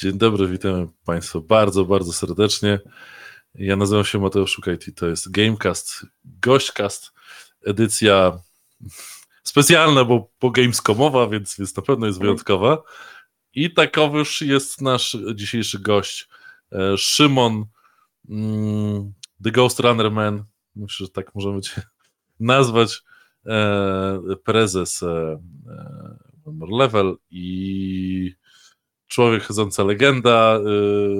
Dzień dobry, witam Państwa bardzo, bardzo serdecznie. Ja nazywam się Mateusz Szukajt i to jest Gamecast, gośćcast, edycja specjalna, bo po Gamescomowa, więc, więc na pewno jest wyjątkowa. I takowy już jest nasz dzisiejszy gość, e, Szymon, mm, The Ghost Runner Man, myślę, że tak możemy cię nazwać, e, prezes e, Level i człowiek chodząca legenda,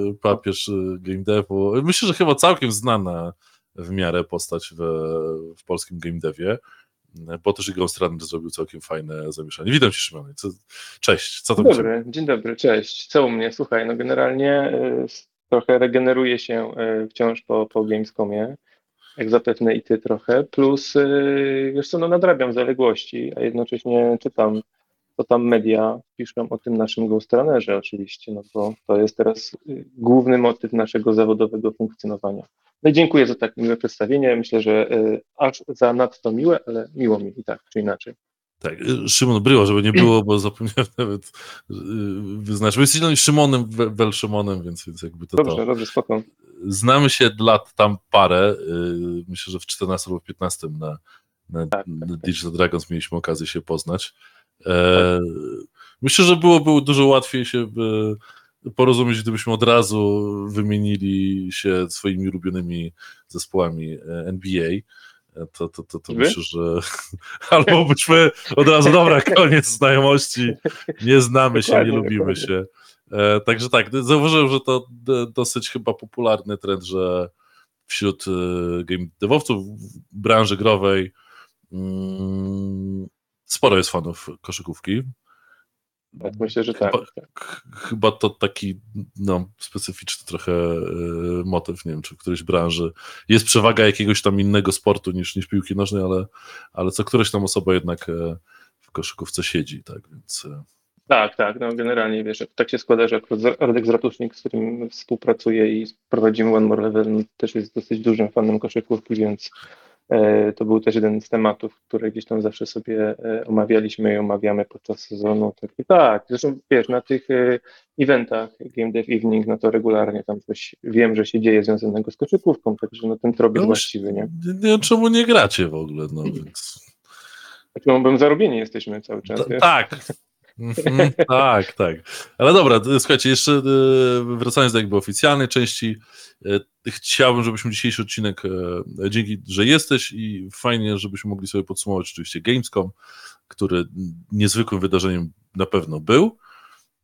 y, papież y, game devu. Myślę, że chyba całkiem znana w miarę postać w, w polskim game devie, bo też i Ghost Runner zrobił całkiem fajne zamieszanie. Witam Cię Szymon. Cześć, co to Dzień dobry, dzień dobry, cześć. Co u mnie? Słuchaj, no generalnie y, trochę regeneruje się wciąż po, po Gamescomie, jak zapewne i Ty trochę, plus wiesz co, no nadrabiam zaległości, a jednocześnie czytam to tam media piszą o tym naszym Ghostrunnerze oczywiście, no bo to jest teraz y, główny motyw naszego zawodowego funkcjonowania. No i dziękuję za tak miłe przedstawienie. Myślę, że y, aż za nadto miłe, ale miło mi i tak, czy inaczej. Tak, y, Szymon Bryła, żeby nie było, bo zapomniałem nawet wyznaczyć. My jesteśmy Szymonem, Wel Szymonem, więc, więc jakby to Dobrze, to. dobrze, spoko. Znamy się lat tam parę, myślę, że w 14 lub 15 na, na, tak, na tak, tak. Digital Dragons mieliśmy okazję się poznać. E, myślę, że byłoby dużo łatwiej się porozumieć, gdybyśmy od razu wymienili się swoimi ulubionymi zespołami e, NBA. E, to, to, to, to myślę, że albo byśmy od razu, dobra, koniec znajomości, nie znamy się, nie lubimy się. Także tak, zauważyłem, że to dosyć chyba popularny trend, że wśród game devowców branży growej mm, sporo jest fanów koszykówki. Tak, myślę, że tak. Chyba, tak. chyba to taki no, specyficzny trochę y, motyw, nie wiem, czy w którejś branży jest przewaga jakiegoś tam innego sportu niż, niż piłki nożnej, ale, ale co któraś tam osoba jednak y, w koszykówce siedzi, tak, więc... Y. Tak, tak, no generalnie wiesz, tak się składa, że Radek Zratusznik, z którym współpracuję i prowadzimy One More Level, też jest dosyć dużym fanem koszykówki, więc to był też jeden z tematów, które gdzieś tam zawsze sobie e, omawialiśmy i omawiamy podczas sezonu. Tak, tak. zresztą wiesz, na tych e, eventach Game Dev Evening, no to regularnie tam coś wiem, że się dzieje związanego z koszykówką, także no ten trop jest no, właściwy, nie? nie? Czemu nie gracie w ogóle, no więc... Znaczy, bym zarobieni jesteśmy cały czas. tak, Mhm, tak, tak. Ale dobra, słuchajcie, jeszcze wracając do jakby oficjalnej części, e, chciałbym, żebyśmy dzisiejszy odcinek, e, dzięki, że jesteś i fajnie, żebyśmy mogli sobie podsumować oczywiście Gamescom, który niezwykłym wydarzeniem na pewno był,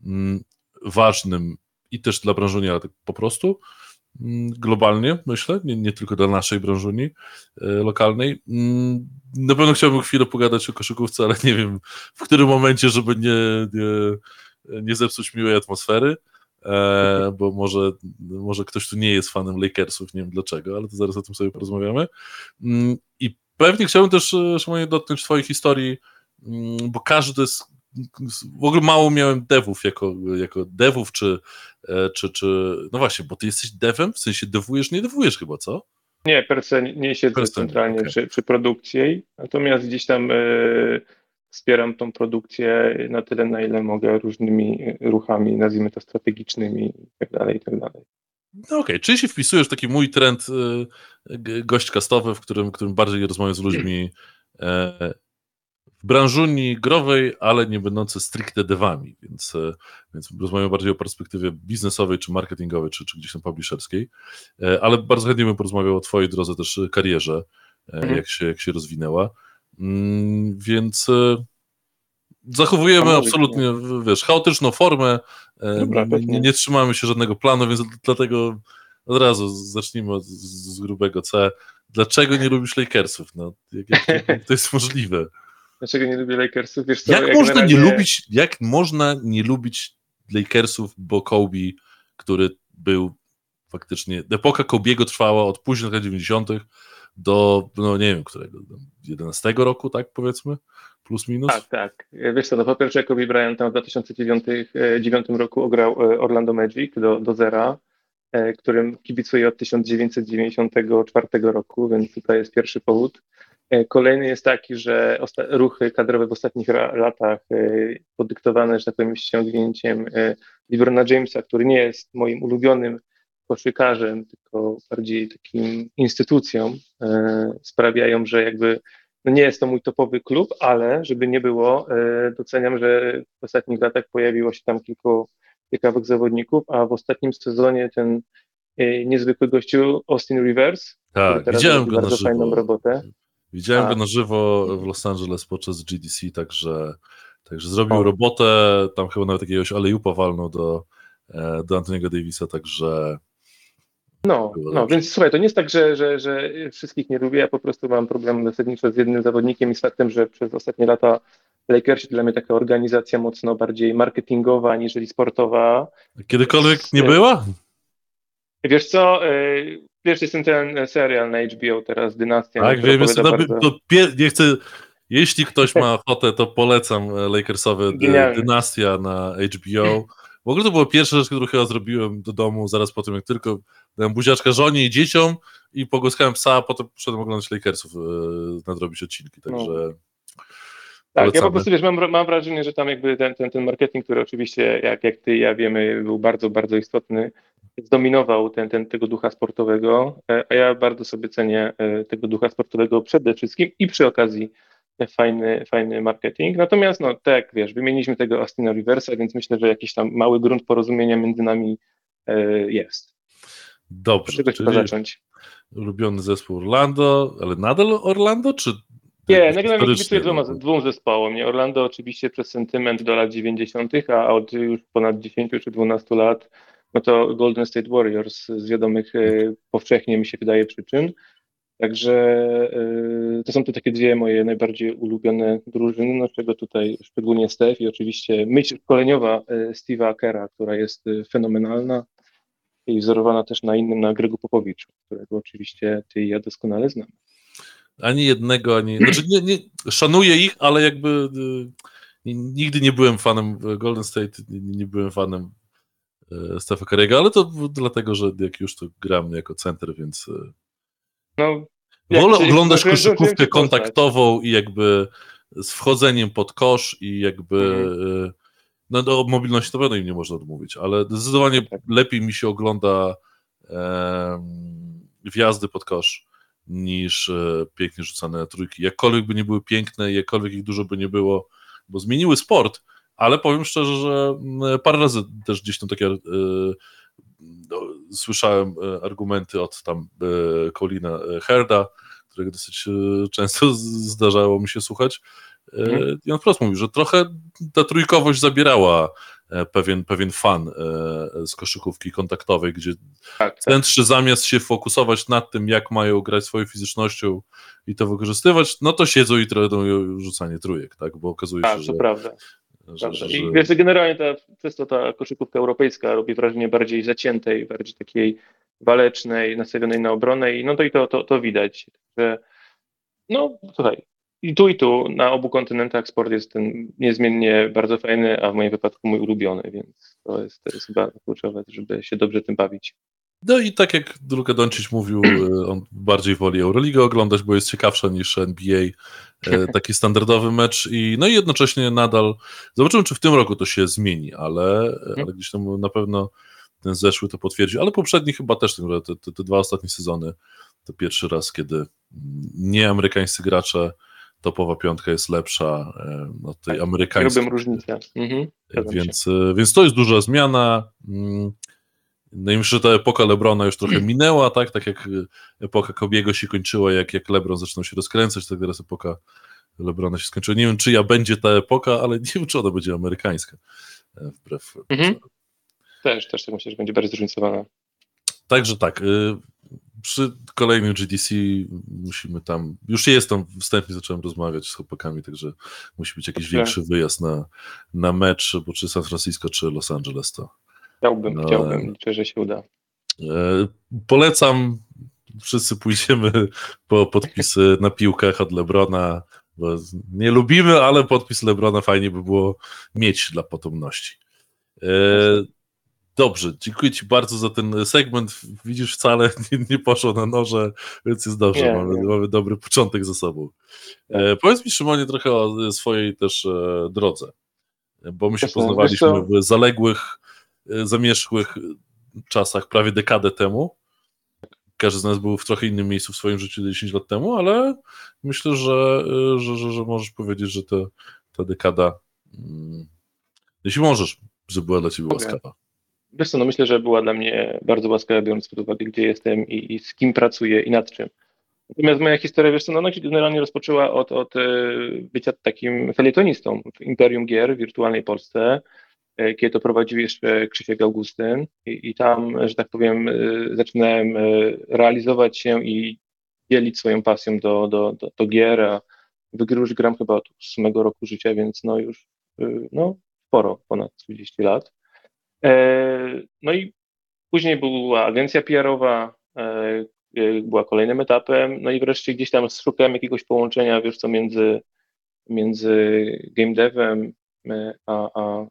mm, ważnym i też dla branżonia, tak po prostu, globalnie, myślę, nie, nie tylko dla naszej branżuni e, lokalnej. Mm, na pewno chciałbym chwilę pogadać o koszykówce, ale nie wiem w którym momencie, żeby nie, nie, nie zepsuć miłej atmosfery, e, bo może, może ktoś tu nie jest fanem Lakersów, nie wiem dlaczego, ale to zaraz o tym sobie porozmawiamy. Mm, I pewnie chciałbym też, e, Szymonie, dotknąć Twojej historii, bo każdy z w ogóle mało miałem devów jako, jako devów, czy, e, czy, czy, no właśnie, bo ty jesteś devem, w sensie devujesz, nie devujesz chyba, co? Nie, per se nie siedzę per centralnie okay. przy, przy produkcji, natomiast gdzieś tam y, wspieram tą produkcję na tyle, na ile mogę różnymi ruchami, nazwijmy to strategicznymi i tak dalej, i tak dalej. No okej, okay. czyli się wpisujesz w taki mój trend y, gość kastowy, w którym, w którym bardziej rozmawiam z ludźmi y, branżuni growej, ale nie będące stricte devami, więc, e, więc rozmawiamy bardziej o perspektywie biznesowej, czy marketingowej, czy, czy gdzieś tam publisherskiej, e, ale bardzo chętnie bym porozmawiał o twojej drodze też karierze, e, mhm. jak, się, jak się rozwinęła, mm, więc zachowujemy absolutnie, wiesz, chaotyczną formę, Dobra, nie, nie, trzymamy się żadnego planu, więc dlatego od razu zacznijmy od, z grubego C. Dlaczego nie lubisz Lakersów? No, jak, jak to jest możliwe? Dlaczego nie lubię Lakersów? Wiesz co, jak, jak można razie... nie lubić, jak można nie lubić Lakersów, bo Kobe, który był faktycznie, epoka Kobiego trwała od późnych lat 90. do, no nie wiem, którego, 11 roku, tak powiedzmy, plus minus? Tak, tak. Wiesz co, no po pierwsze Kobe Bryant tam w 2009 9 e, roku ograł e, Orlando Magic do, do zera, e, którym kibicuję od 1994 roku, więc tutaj jest pierwszy powód. Kolejny jest taki, że ruchy kadrowe w ostatnich latach podyktowane, że tak powiem, ściągnięciem LeBrona Jamesa, który nie jest moim ulubionym koszykarzem, tylko bardziej takim instytucją, sprawiają, że jakby no nie jest to mój topowy klub, ale żeby nie było, doceniam, że w ostatnich latach pojawiło się tam kilku ciekawych zawodników, a w ostatnim sezonie ten niezwykły gościu Austin Rivers, tak, widziałem go bardzo na żywo. fajną robotę. Widziałem A. go na żywo w Los Angeles podczas GDC, także, także zrobił O. robotę, tam chyba nawet jakiegoś alejupa walnął do, e, do Antoniego Davisa, także No, no więc słuchaj, to nie jest tak, że, że, że wszystkich nie lubię, ja po prostu mam problem zasadniczo z jednym zawodnikiem i z faktem, że przez ostatnie lata Lakersi dla mnie taka organizacja mocno bardziej marketingowa aniżeli sportowa. kiedykolwiek nie Nie. była? Wiesz co, yy, wiesz, jest ten, ten serial na HBO teraz, Dynastia. Tak, wiem, jest, bardzo- to nie chcę, jeśli ktoś ma ochotę, to polecam e, Lakersowe dy- Genialny. Dynastia na HBO. W ogóle to była pierwsza rzecz, którą chyba zrobiłem do domu zaraz po tym, jak tylko dałem buziaczka żonie i dzieciom i pogłaskałem psa, a potem poszedłem oglądać Lakersów, e, nadrobić odcinki, także... Tak, ja po prostu wiesz, mam, mam wrażenie, że tam jakby ten, ten, ten marketing, który oczywiście, jak, jak ty i ja wiemy, był bardzo, bardzo istotny, zdominował ten, ten, tego ducha sportowego, e, a ja bardzo sobie cenię e, tego ducha sportowego przede wszystkim i przy okazji fajny, fajny marketing. Natomiast, no tak, wiesz, wymieniliśmy tego Austina Riversa, więc myślę, że jakiś tam mały grunt porozumienia między nami e, jest. Od Dobrze, czego trzeba zacząć? ulubiony zespół Orlando, ale nadal Orlando, czy... Nie, nagle historycznie, kibicuję dwoma, no? dwóm zespołom. Nie, Orlando oczywiście przez sentyment do lat 90., a od już ponad 10 czy 12 lat, no to Golden State Warriors z wiadomych e, powszechnie mi się wydaje przyczyn. Także e, to są te takie dwie moje najbardziej ulubione drużyny, no czego tutaj szczególnie Steph i oczywiście myśl szkoleniowa e, Steve'a Kera, która jest fenomenalna i wzorowana też na innym, na Gregu Popowiczu, którego oczywiście ty i ja doskonale znamy. Ani jednego, ani. Znaczy, nie, nie, szanuję ich, ale jakby y, nigdy nie byłem fanem Golden State, nie, nie byłem fanem y, Stefa Curry'ego, ale to dlatego, że jak już to gram jako center, więc y, No, wolę oglądać koszykówkę kontaktową i jakby z wchodzeniem pod kosz i jakby Mhm. y, no do mobilności to pewno im nie można odmówić, ale zdecydowanie Tak. lepiej mi się ogląda wjazdy pod kosz niż e, pięknie rzucane trójki. Jakkolwiek by nie były piękne, jakkolwiek ich dużo by nie było, bo zmieniły sport, ale powiem szczerze, że parę razy też gdzieś tam takie e, no, słyszałem e, argumenty od tam e, Colina Herda, którego dosyć często zdarzało mi się słuchać. Mhm. I on wprost mówił, że trochę ta trójkowość zabierała pewien, pewien fan e, z koszykówki kontaktowej, gdzie Tak, tak. centrzy zamiast się fokusować nad tym, jak mają grać swoją fizycznością i to wykorzystywać, no to siedzą i trenują rzucanie trójek, tak? Bo okazuje się, Tak, że, to prawda. że, że, I wiesz, generalnie ta, przez to ta koszykówka europejska robi wrażenie bardziej zaciętej, bardziej takiej walecznej, nastawionej na obronę i no to i to, to, to widać. Że, no słuchaj, i tu i tu na obu kontynentach sport jest ten niezmiennie bardzo fajny, a w moim wypadku mój ulubiony, więc to jest, to jest chyba kluczowe, żeby się dobrze tym bawić. No i tak jak Luka Doncic mówił, e, on bardziej woli Euroligę oglądać, bo jest ciekawsza niż NBA, e, taki standardowy mecz i no i jednocześnie nadal, zobaczymy czy w tym roku to się zmieni, ale, ale gdzieś tam na pewno ten zeszły to potwierdził, ale poprzedni chyba też, te, te, te dwa ostatnie sezony, to pierwszy raz, kiedy nieamerykańscy gracze, topowa piątka jest lepsza od tej amerykańskiej. Robię różnicę. Mhm. Więc, e, więc to jest duża zmiana. Mm, No i myślę, że ta epoka Lebrona już trochę minęła, tak? Tak jak e, epoka Kobiego się kończyła, jak, jak Lebron zaczynał się rozkręcać, tak teraz epoka Lebrona się skończyła. Nie wiem, czyja będzie ta epoka, ale nie wiem, czy ona będzie amerykańska. e, Wbrew. Mhm. Też, też tak myślę, że będzie bardzo zróżnicowana. Także tak. Przy kolejnym GDC musimy tam. Już jest tam wstępnie zacząłem rozmawiać z chłopakami, także musi być jakiś Dobrze. większy wyjazd na, na mecz, bo czy San Francisco, czy Los Angeles to. Chciałbym, No. chciałbym, liczę, że się uda. E, Polecam, wszyscy pójdziemy po podpisy na piłkach od Lebrona, bo nie lubimy, ale podpis Lebrona fajnie by było mieć dla potomności. E, Dobrze, dziękuję Ci bardzo za ten segment. Widzisz, wcale nie, nie poszło na noże, więc jest dobrze, nie, mamy, nie. mamy, dobry początek za sobą. E, powiedz mi, Szymonie, trochę o swojej też e, drodze, bo my się poznawaliśmy w zaległych, e, zamierzchłych czasach, prawie dekadę temu. Każdy z nas był w trochę innym miejscu w swoim życiu 10 lat temu, ale myślę, że, e, że, że, że możesz powiedzieć, że te, ta dekada, mm, jeśli możesz, że była dla Ciebie okay. łaskawa. Wiesz co, no myślę, że była dla mnie bardzo łaskawa, biorąc pod uwagę, gdzie jestem i, i z kim pracuję i nad czym. Natomiast moja historia, wiesz co, no ona się generalnie rozpoczęła od, od e, bycia takim felietonistą w Imperium Gier w wirtualnej Polsce, e, kiedy to prowadził jeszcze Krzysiek Augustyn i, i tam, że tak powiem, e, zaczynałem realizować się i dzielić swoją pasją do, do, do, do gier, a już gram chyba od ósmego roku życia, więc no już no, sporo, ponad 30 lat. E, no i później była agencja PR-owa, e, e, była kolejnym etapem, no i wreszcie gdzieś tam szukałem jakiegoś połączenia, wiesz co, między, między game devem a, a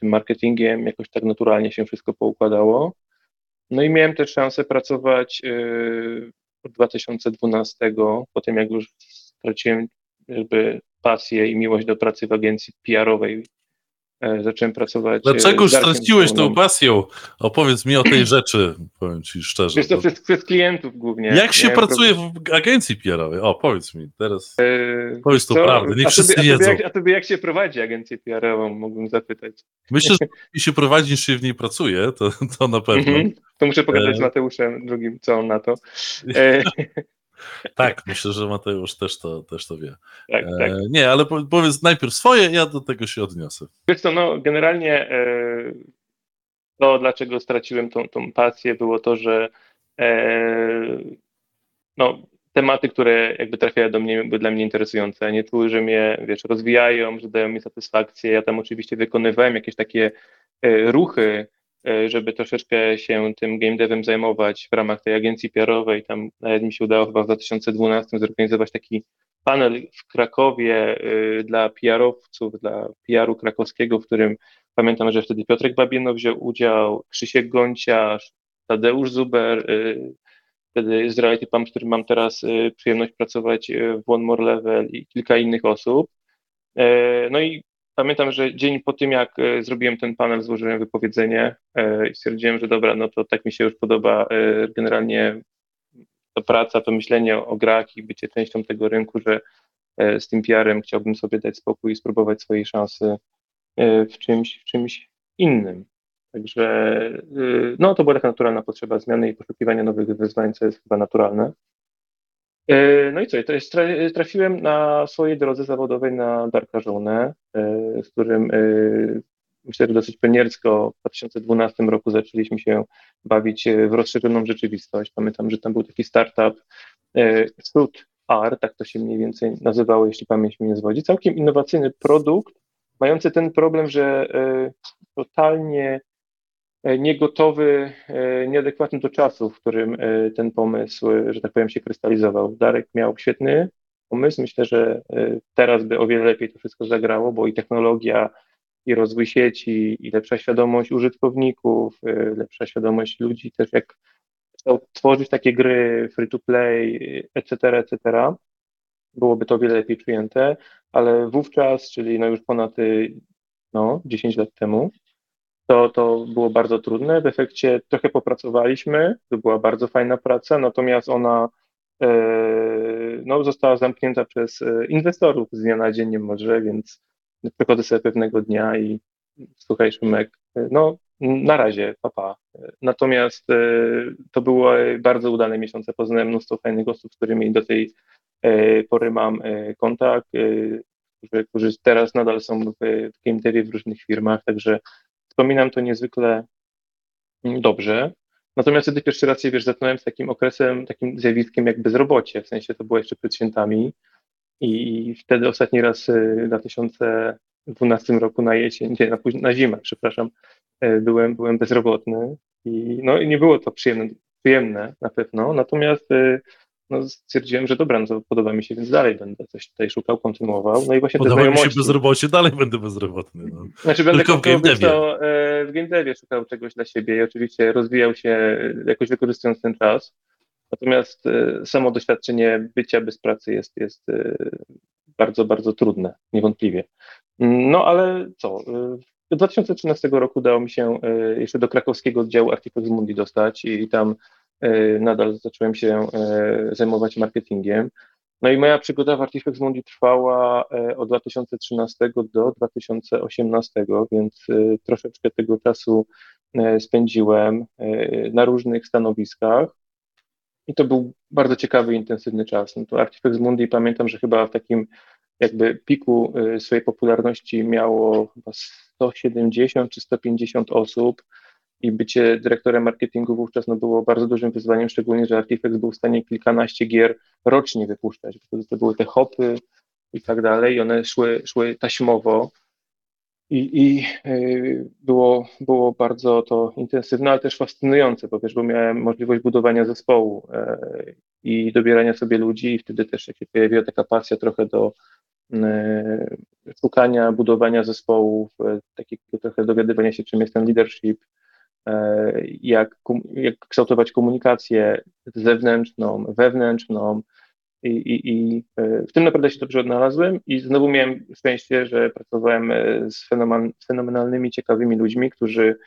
tym marketingiem, jakoś tak naturalnie się wszystko poukładało. No i miałem też szansę pracować od 2012, po tym jak już straciłem jakby pasję i miłość do pracy w agencji PR-owej zacząłem pracować. E, Dlaczego straciłeś tą pasją? Opowiedz mi o tej rzeczy, powiem ci szczerze. Wiesz to przez, przez klientów głównie. Jak się pracuje problem. w agencji PR-owej? O, powiedz mi teraz. E, powiedz to prawdę, niech wszyscy tobie, wiedzą. A tobie, jak, a tobie jak się prowadzi agencję PR-ową, mógłbym zapytać. Myślę, że jeśli się prowadzi, niż się w niej pracuje, to, to na pewno. -hmm. To muszę pogadać e... z Mateuszem drugim, co on na to. Tak, myślę, że Mateusz też to, też to wie. Tak, tak. E, nie, ale powiedz najpierw swoje, ja do tego się odniosę. Wiesz co, no generalnie e, to, dlaczego straciłem tą, tą pasję, było to, że e, no, tematy, które jakby trafiały do mnie, były dla mnie interesujące. Nie czuły, że mnie, wiesz, rozwijają, że dają mi satysfakcję. Ja tam oczywiście wykonywałem jakieś takie e, ruchy, żeby troszeczkę się tym game devem zajmować w ramach tej agencji PR-owej. Tam nawet mi się udało chyba w 2012 zorganizować taki panel w Krakowie e, dla PR-owców, dla PR-u krakowskiego, w którym pamiętam, że wtedy Piotrek Babieno wziął udział, Krzysiek Gonciarz, Tadeusz Zuber, e, wtedy z Reality Pump, z którym mam teraz przyjemność pracować w One More Level i kilka innych osób. No i Pamiętam, że dzień po tym, jak e, zrobiłem ten panel, złożyłem wypowiedzenie e, i stwierdziłem, że dobra, no to tak mi się już podoba e, generalnie to praca, to myślenie o grach i bycie częścią tego rynku, że z tym PR-em chciałbym sobie dać spokój i spróbować swojej szansy w czymś, w czymś innym. Także no, to była taka naturalna potrzeba zmiany i poszukiwania nowych wyzwań, co jest chyba naturalne. E, no i co, trafiłem na swojej drodze zawodowej na Darka Żonę, e, z którym e, myślę, że dosyć pioniersko w 2012 roku zaczęliśmy się bawić w rozszerzoną rzeczywistość. Pamiętam, że tam był taki startup Suit R, tak to się mniej więcej nazywało, jeśli pamięć mnie nie zwodzi. Całkiem innowacyjny produkt, mający ten problem, że totalnie niegotowy, e, nieadekwatny do czasu, w którym e, ten pomysł, że tak powiem, się krystalizował. Darek miał świetny pomysł. Myślę, że teraz by o wiele lepiej to wszystko zagrało, bo i technologia, i rozwój sieci, i lepsza świadomość użytkowników, lepsza świadomość ludzi też, jak tworzyć takie gry free to play, etc., etc., byłoby to o wiele lepiej przyjęte, ale wówczas, czyli no już ponad no, 10 lat temu, to, to było bardzo trudne. W efekcie trochę popracowaliśmy, to była bardzo fajna praca, natomiast ona e, no, została zamknięta przez e, inwestorów z dnia na dzień niemalże, więc przychodzę sobie pewnego dnia i słuchaj Szymek, e, no na razie, papa. Natomiast to były bardzo udane miesiące, poznałem mnóstwo fajnych osób, z którymi do tej pory mam kontakt, którzy, którzy teraz nadal są w, w w różnych firmach, także Wspominam to niezwykle dobrze. Natomiast wtedy pierwszy raz się, wiesz, zetknąłem z takim okresem, takim zjawiskiem jak bezrobocie, w sensie to było jeszcze przed świętami. I wtedy ostatni raz y, w 2012 roku na jesień, nie, na, na zimę, przepraszam, y, byłem, byłem bezrobotny. I no nie było to przyjemne, przyjemne na pewno, natomiast y, no stwierdziłem, że dobra, no to podoba mi się, więc dalej będę coś tutaj szukał, kontynuował. No i właśnie podoba znajomości... mi się bezrobocie, dalej będę bezrobotny. No. Znaczy będę Tylko w game to, e, w game devie szukał czegoś dla siebie i oczywiście rozwijał się jakoś wykorzystując ten czas. Natomiast e, samo doświadczenie bycia bez pracy jest, jest bardzo, bardzo trudne, niewątpliwie. No ale co, do 2013 roku udało mi się jeszcze do krakowskiego oddziału Artifex Mundi dostać i tam E, nadal zacząłem się e, zajmować marketingiem. No i moja przygoda w Artifex Mundi trwała e, od 2013 do 2018, więc troszeczkę tego czasu spędziłem na różnych stanowiskach. I to był bardzo ciekawy, intensywny czas. No to Artifex Mundi pamiętam, że chyba w takim jakby piku swojej popularności miało chyba 170 czy 150 osób i bycie dyrektorem marketingu wówczas no, było bardzo dużym wyzwaniem, szczególnie, że Artifex był w stanie kilkanaście gier rocznie wypuszczać, bo to były te hopy i tak dalej, i one szły, szły taśmowo. I, i yy, było, było bardzo to intensywne, ale też fascynujące, po pierwsze, bo miałem możliwość budowania zespołu yy, i dobierania sobie ludzi i wtedy też się pojawiła taka pasja trochę do yy, szukania, budowania zespołów, yy, takiego trochę dowiadywania się, czym jest ten leadership, E, jak, jak kształtować komunikację zewnętrzną, wewnętrzną. I, i, I e, w tym naprawdę się dobrze odnalazłem i znowu miałem szczęście, że pracowałem e, z fenomenalnymi, ciekawymi ludźmi, którzy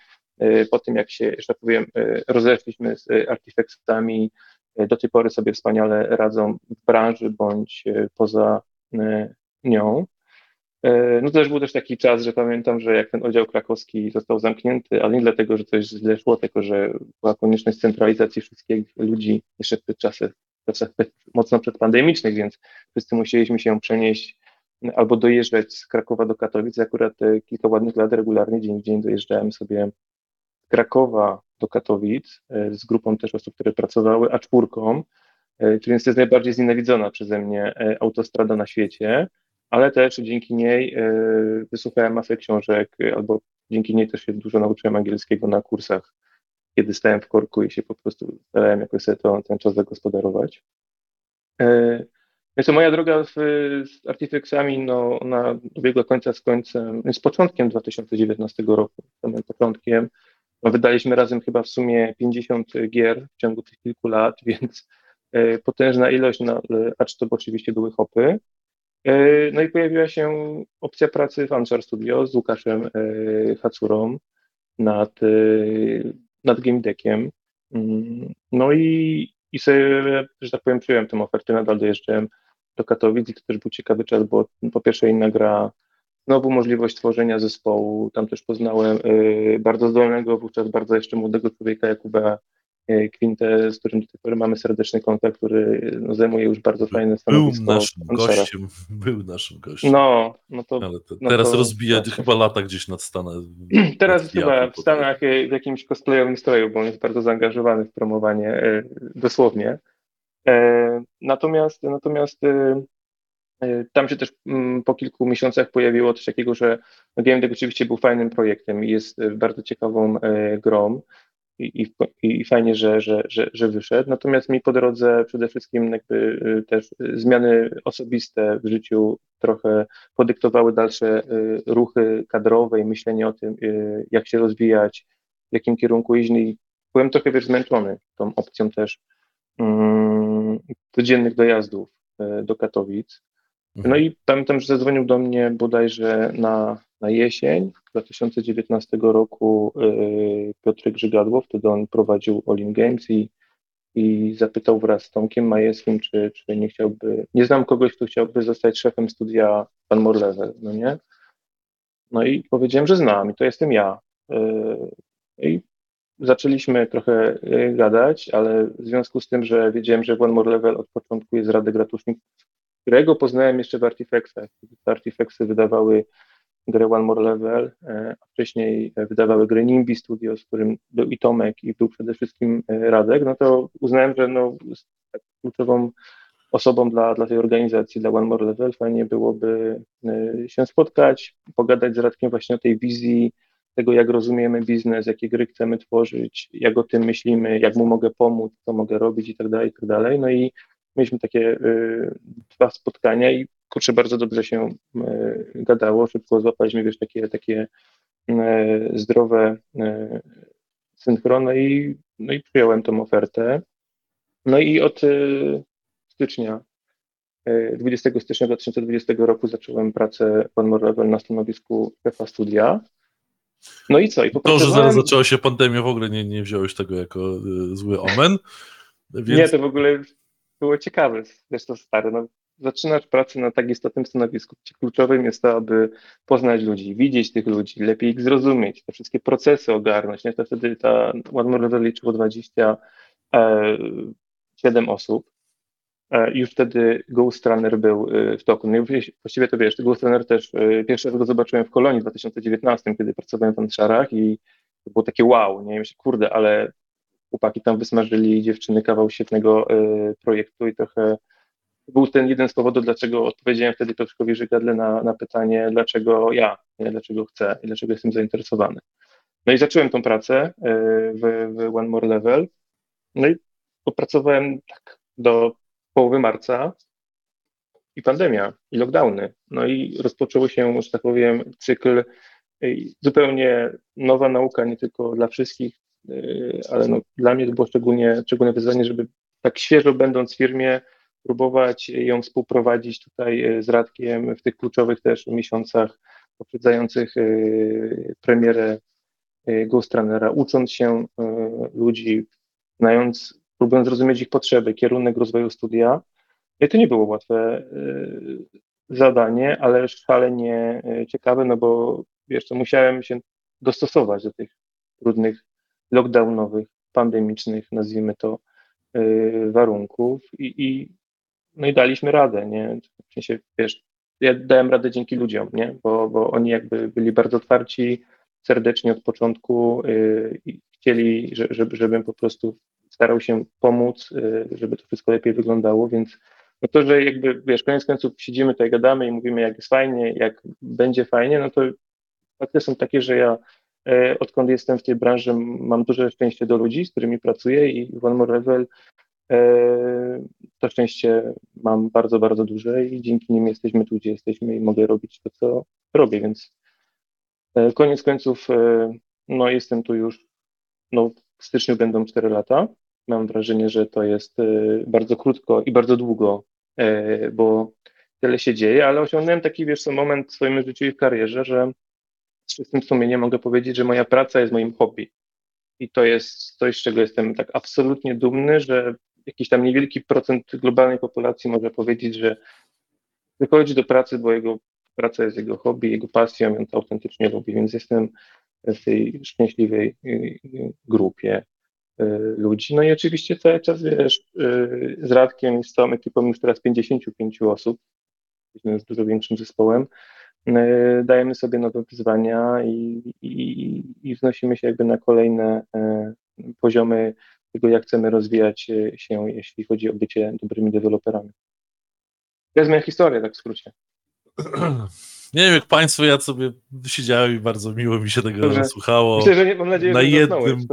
po tym, jak się, że tak powiem, rozeszliśmy z artefaktsami, do tej pory sobie wspaniale radzą w branży bądź poza nią. E, no to też był też taki czas, że pamiętam, że jak ten oddział krakowski został zamknięty, ale nie dlatego, że coś źle szło, tylko że była konieczność centralizacji wszystkich ludzi jeszcze w tych czasach, czasach mocno przedpandemicznych, więc wszyscy musieliśmy się przenieść albo dojeżdżać z Krakowa do Katowic. Akurat kilka ładnych lat regularnie dzień w dzień dojeżdżałem sobie z Krakowa do Katowic e, z grupą też osób, które pracowały, a czwórką, e, to jest najbardziej znienawidzona przeze mnie autostrada na świecie ale też dzięki niej e, wysłuchałem masę książek, albo dzięki niej też się dużo nauczyłem angielskiego na kursach, kiedy stałem w korku i się po prostu starałem jakoś sobie to, ten czas zagospodarować. E, więc moja droga z, z Artifexami, no, ona dobiegła końca z końcem, z początkiem 2019 roku, samym początkiem. No, wydaliśmy razem chyba w sumie 50 gier w ciągu tych kilku lat, więc e, potężna ilość, no, acz to oczywiście były hopy. E, no i pojawiła się opcja pracy w Answer Studio z Łukaszem e, Hacurą nad, e, nad game deckiem. Mm, no i, i sobie, że tak powiem, przyjąłem tę ofertę, nadal dojeżdżałem do Katowic i to też był ciekawy czas, bo po pierwsze inna gra, znowu możliwość tworzenia zespołu, tam też poznałem bardzo zdolnego, wówczas bardzo jeszcze młodego człowieka Jakuba Quintę, z którym do tej pory mamy serdeczny kontakt, który no, zajmuje już bardzo fajne stanowisko. Był naszym gościem, był naszym gościem. No, no to... Te, no teraz to, rozbija tak. chyba lata gdzieś nad Stanach. Teraz chyba w Stanach w jakimś cosplayowym stroju, bo on jest bardzo zaangażowany w promowanie, e, dosłownie. E, natomiast, natomiast tam się też mm, po kilku miesiącach pojawiło coś takiego, że Game Deck oczywiście był fajnym projektem i jest bardzo ciekawą grą i, i, i fajnie, że, że, że, że wyszedł. Natomiast mi po drodze przede wszystkim jakby y, też zmiany osobiste w życiu trochę podyktowały dalsze y, ruchy kadrowe i myślenie o tym, y, jak się rozwijać, w jakim kierunku iść. No I byłem trochę wiesz, zmęczony tą opcją też um, codziennych dojazdów do Katowic. No mhm. i pamiętam, że zadzwonił do mnie bodajże na, na jesień 2019 roku yy, Piotr Grzygadło, wtedy on prowadził All Games i, i zapytał wraz z Tomkiem Majewskim, czy, czy nie chciałby, nie znam kogoś, kto chciałby zostać szefem studia Pan Morlevel, no nie? No i powiedziałem, że znam i to jestem ja. Yy, I zaczęliśmy trochę yy, gadać, ale w związku z tym, że wiedziałem, że One More Level od początku jest Radek Ratusznik, którego poznałem jeszcze w Artifexach. Artifexy wydawały grę One More Level, e, a wcześniej wydawały grę Nimbi Studio, z którym był i Tomek, i był przede wszystkim e, Radek, no to uznałem, że no, kluczową osobą dla, dla tej organizacji, dla One More Level, fajnie byłoby e, się spotkać, pogadać z Radkiem właśnie o tej wizji, tego, jak rozumiemy biznes, jakie gry chcemy tworzyć, jak o tym myślimy, jak mu mogę pomóc, co mogę robić i tak dalej, i tak dalej. No i mieliśmy takie dwa spotkania i kurczę, bardzo dobrze się gadało, szybko złapaliśmy, wiesz, takie, takie zdrowe synchrony i, no i przyjąłem tą ofertę. No i od stycznia 20 stycznia 2020 roku zacząłem pracę w Level na stanowisku szefa studia. No i co? I to, że zaraz zaczęła się pandemia, w ogóle nie, nie wziąłeś tego jako y, zły omen. Więc... Nie, to w ogóle było ciekawe. Wiesz to stary, no, zaczynasz pracę na tak istotnym stanowisku, gdzie kluczowym jest to, aby poznać ludzi, widzieć tych ludzi, lepiej ich zrozumieć, te wszystkie procesy ogarnąć. Nie? To wtedy ta One More Level liczyło 27 osób. E, już wtedy Ghost Runner był e, w toku. No właściwie to wiesz, Ghost Runner też e, pierwszy raz go zobaczyłem w Kolonii w 2019, kiedy pracowałem w Anszarach i to było takie wow, nie myślę, kurde, ale chłopaki tam wysmażyli dziewczyny kawał świetnego projektu i trochę był ten jeden z powodów, dlaczego odpowiedziałem wtedy Piotrkowi Żygadle na, na pytanie, dlaczego ja, nie, dlaczego chcę i dlaczego jestem zainteresowany. No i zacząłem tą pracę w, w One More Level, no i popracowałem tak do połowy marca i pandemia, i lockdowny. No i rozpoczęło się, że tak powiem, cykl zupełnie nowa nauka, nie tylko dla wszystkich, ale no, dla mnie to było szczególnie, szczególne wyzwanie, żeby tak świeżo będąc w firmie, próbować ją współprowadzić tutaj y, z Radkiem w tych kluczowych też miesiącach poprzedzających y, premierę Ghost Runnera, ucząc się ludzi, znając próbując zrozumieć ich potrzeby, kierunek rozwoju studia. I to nie było łatwe y, zadanie, ale szalenie y, ciekawe, no bo to musiałem się dostosować do tych trudnych, lockdownowych, pandemicznych, nazwijmy to, y, warunków i, i no i daliśmy radę, nie? W sensie, wiesz, ja dałem radę dzięki ludziom, nie? Bo, bo oni jakby byli bardzo otwarci, serdecznie od początku i chcieli, żeby, żebym po prostu starał się pomóc, y, żeby to wszystko lepiej wyglądało, więc no to, że jakby, wiesz, koniec końców siedzimy tutaj, gadamy i mówimy, jak jest fajnie, jak będzie fajnie, no to fakty są takie, że ja odkąd jestem w tej branży, mam duże szczęście do ludzi, z którymi pracuję i One More Level e, to szczęście mam bardzo, bardzo duże i dzięki nim jesteśmy tu, gdzie jesteśmy i mogę robić to, co robię, więc e, koniec końców, no jestem tu już, no w styczniu będą 4 lata, mam wrażenie, że to jest bardzo krótko i bardzo długo, bo tyle się dzieje, ale osiągnąłem taki, wiesz, moment w swoim życiu i w karierze, że z czystym sumieniem mogę powiedzieć, że moja praca jest moim hobby. I to jest coś, z czego jestem tak absolutnie dumny, że jakiś tam niewielki procent globalnej populacji może powiedzieć, że wychodzi do pracy, bo jego praca jest jego hobby, jego pasją, on to autentycznie lubi, więc jestem w tej szczęśliwej y, grupie. Y, ludzi. No i oczywiście cały czas, wiesz, y, z Radkiem i z całą ekipą już teraz 55 osób, jesteśmy już dużo większym zespołem, y, dajemy sobie nowe wyzwania i, i, i wznosimy się jakby na kolejne poziomy tego, jak chcemy rozwijać się, jeśli chodzi o bycie dobrymi deweloperami. To jest moja historia, tak w skrócie. Nie wiem, jak Państwo, ja sobie siedziałem i bardzo miło mi się tego Dobrze. słuchało. Myślę, że nie, mam nadzieję, na że jednym,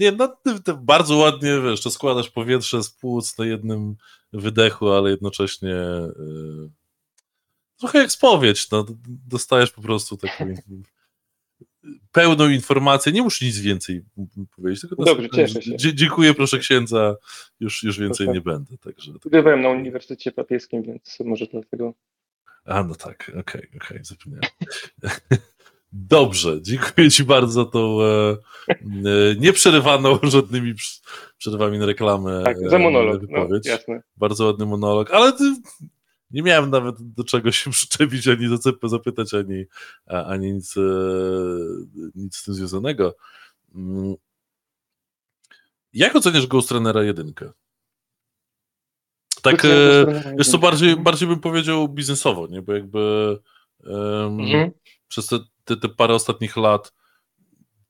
Nie, no, to bardzo ładnie, wiesz, to składasz powietrze z płuc na jednym wydechu, ale jednocześnie yy, trochę jak spowiedź, no, dostajesz po prostu taką pełną informację, nie muszę nic więcej powiedzieć, tylko Dobrze, cieszę się. dziękuję, proszę księdza, już, już więcej proszę. nie będę. Także, Studiowałem na Uniwersytecie Papieskim, więc może dlatego a, no tak, okej, okay, okej, okay, zapomniałem. Dobrze, dziękuję Ci bardzo za tą e, e, nieprzerywaną żadnymi przerwami na reklamę. Tak, za monolog, no, wypowiedź. No, jasne. Bardzo ładny monolog, ale ty, nie miałem nawet do czego się przyczepić, ani do zapytać, ani, ani nic, e, nic z tym związanego. Mm. Jak oceniasz Ghost Runnera 1? Tak, jest to bardziej, bardziej bym powiedział biznesowo, nie? bo jakby um, mhm. przez te, te, te parę ostatnich lat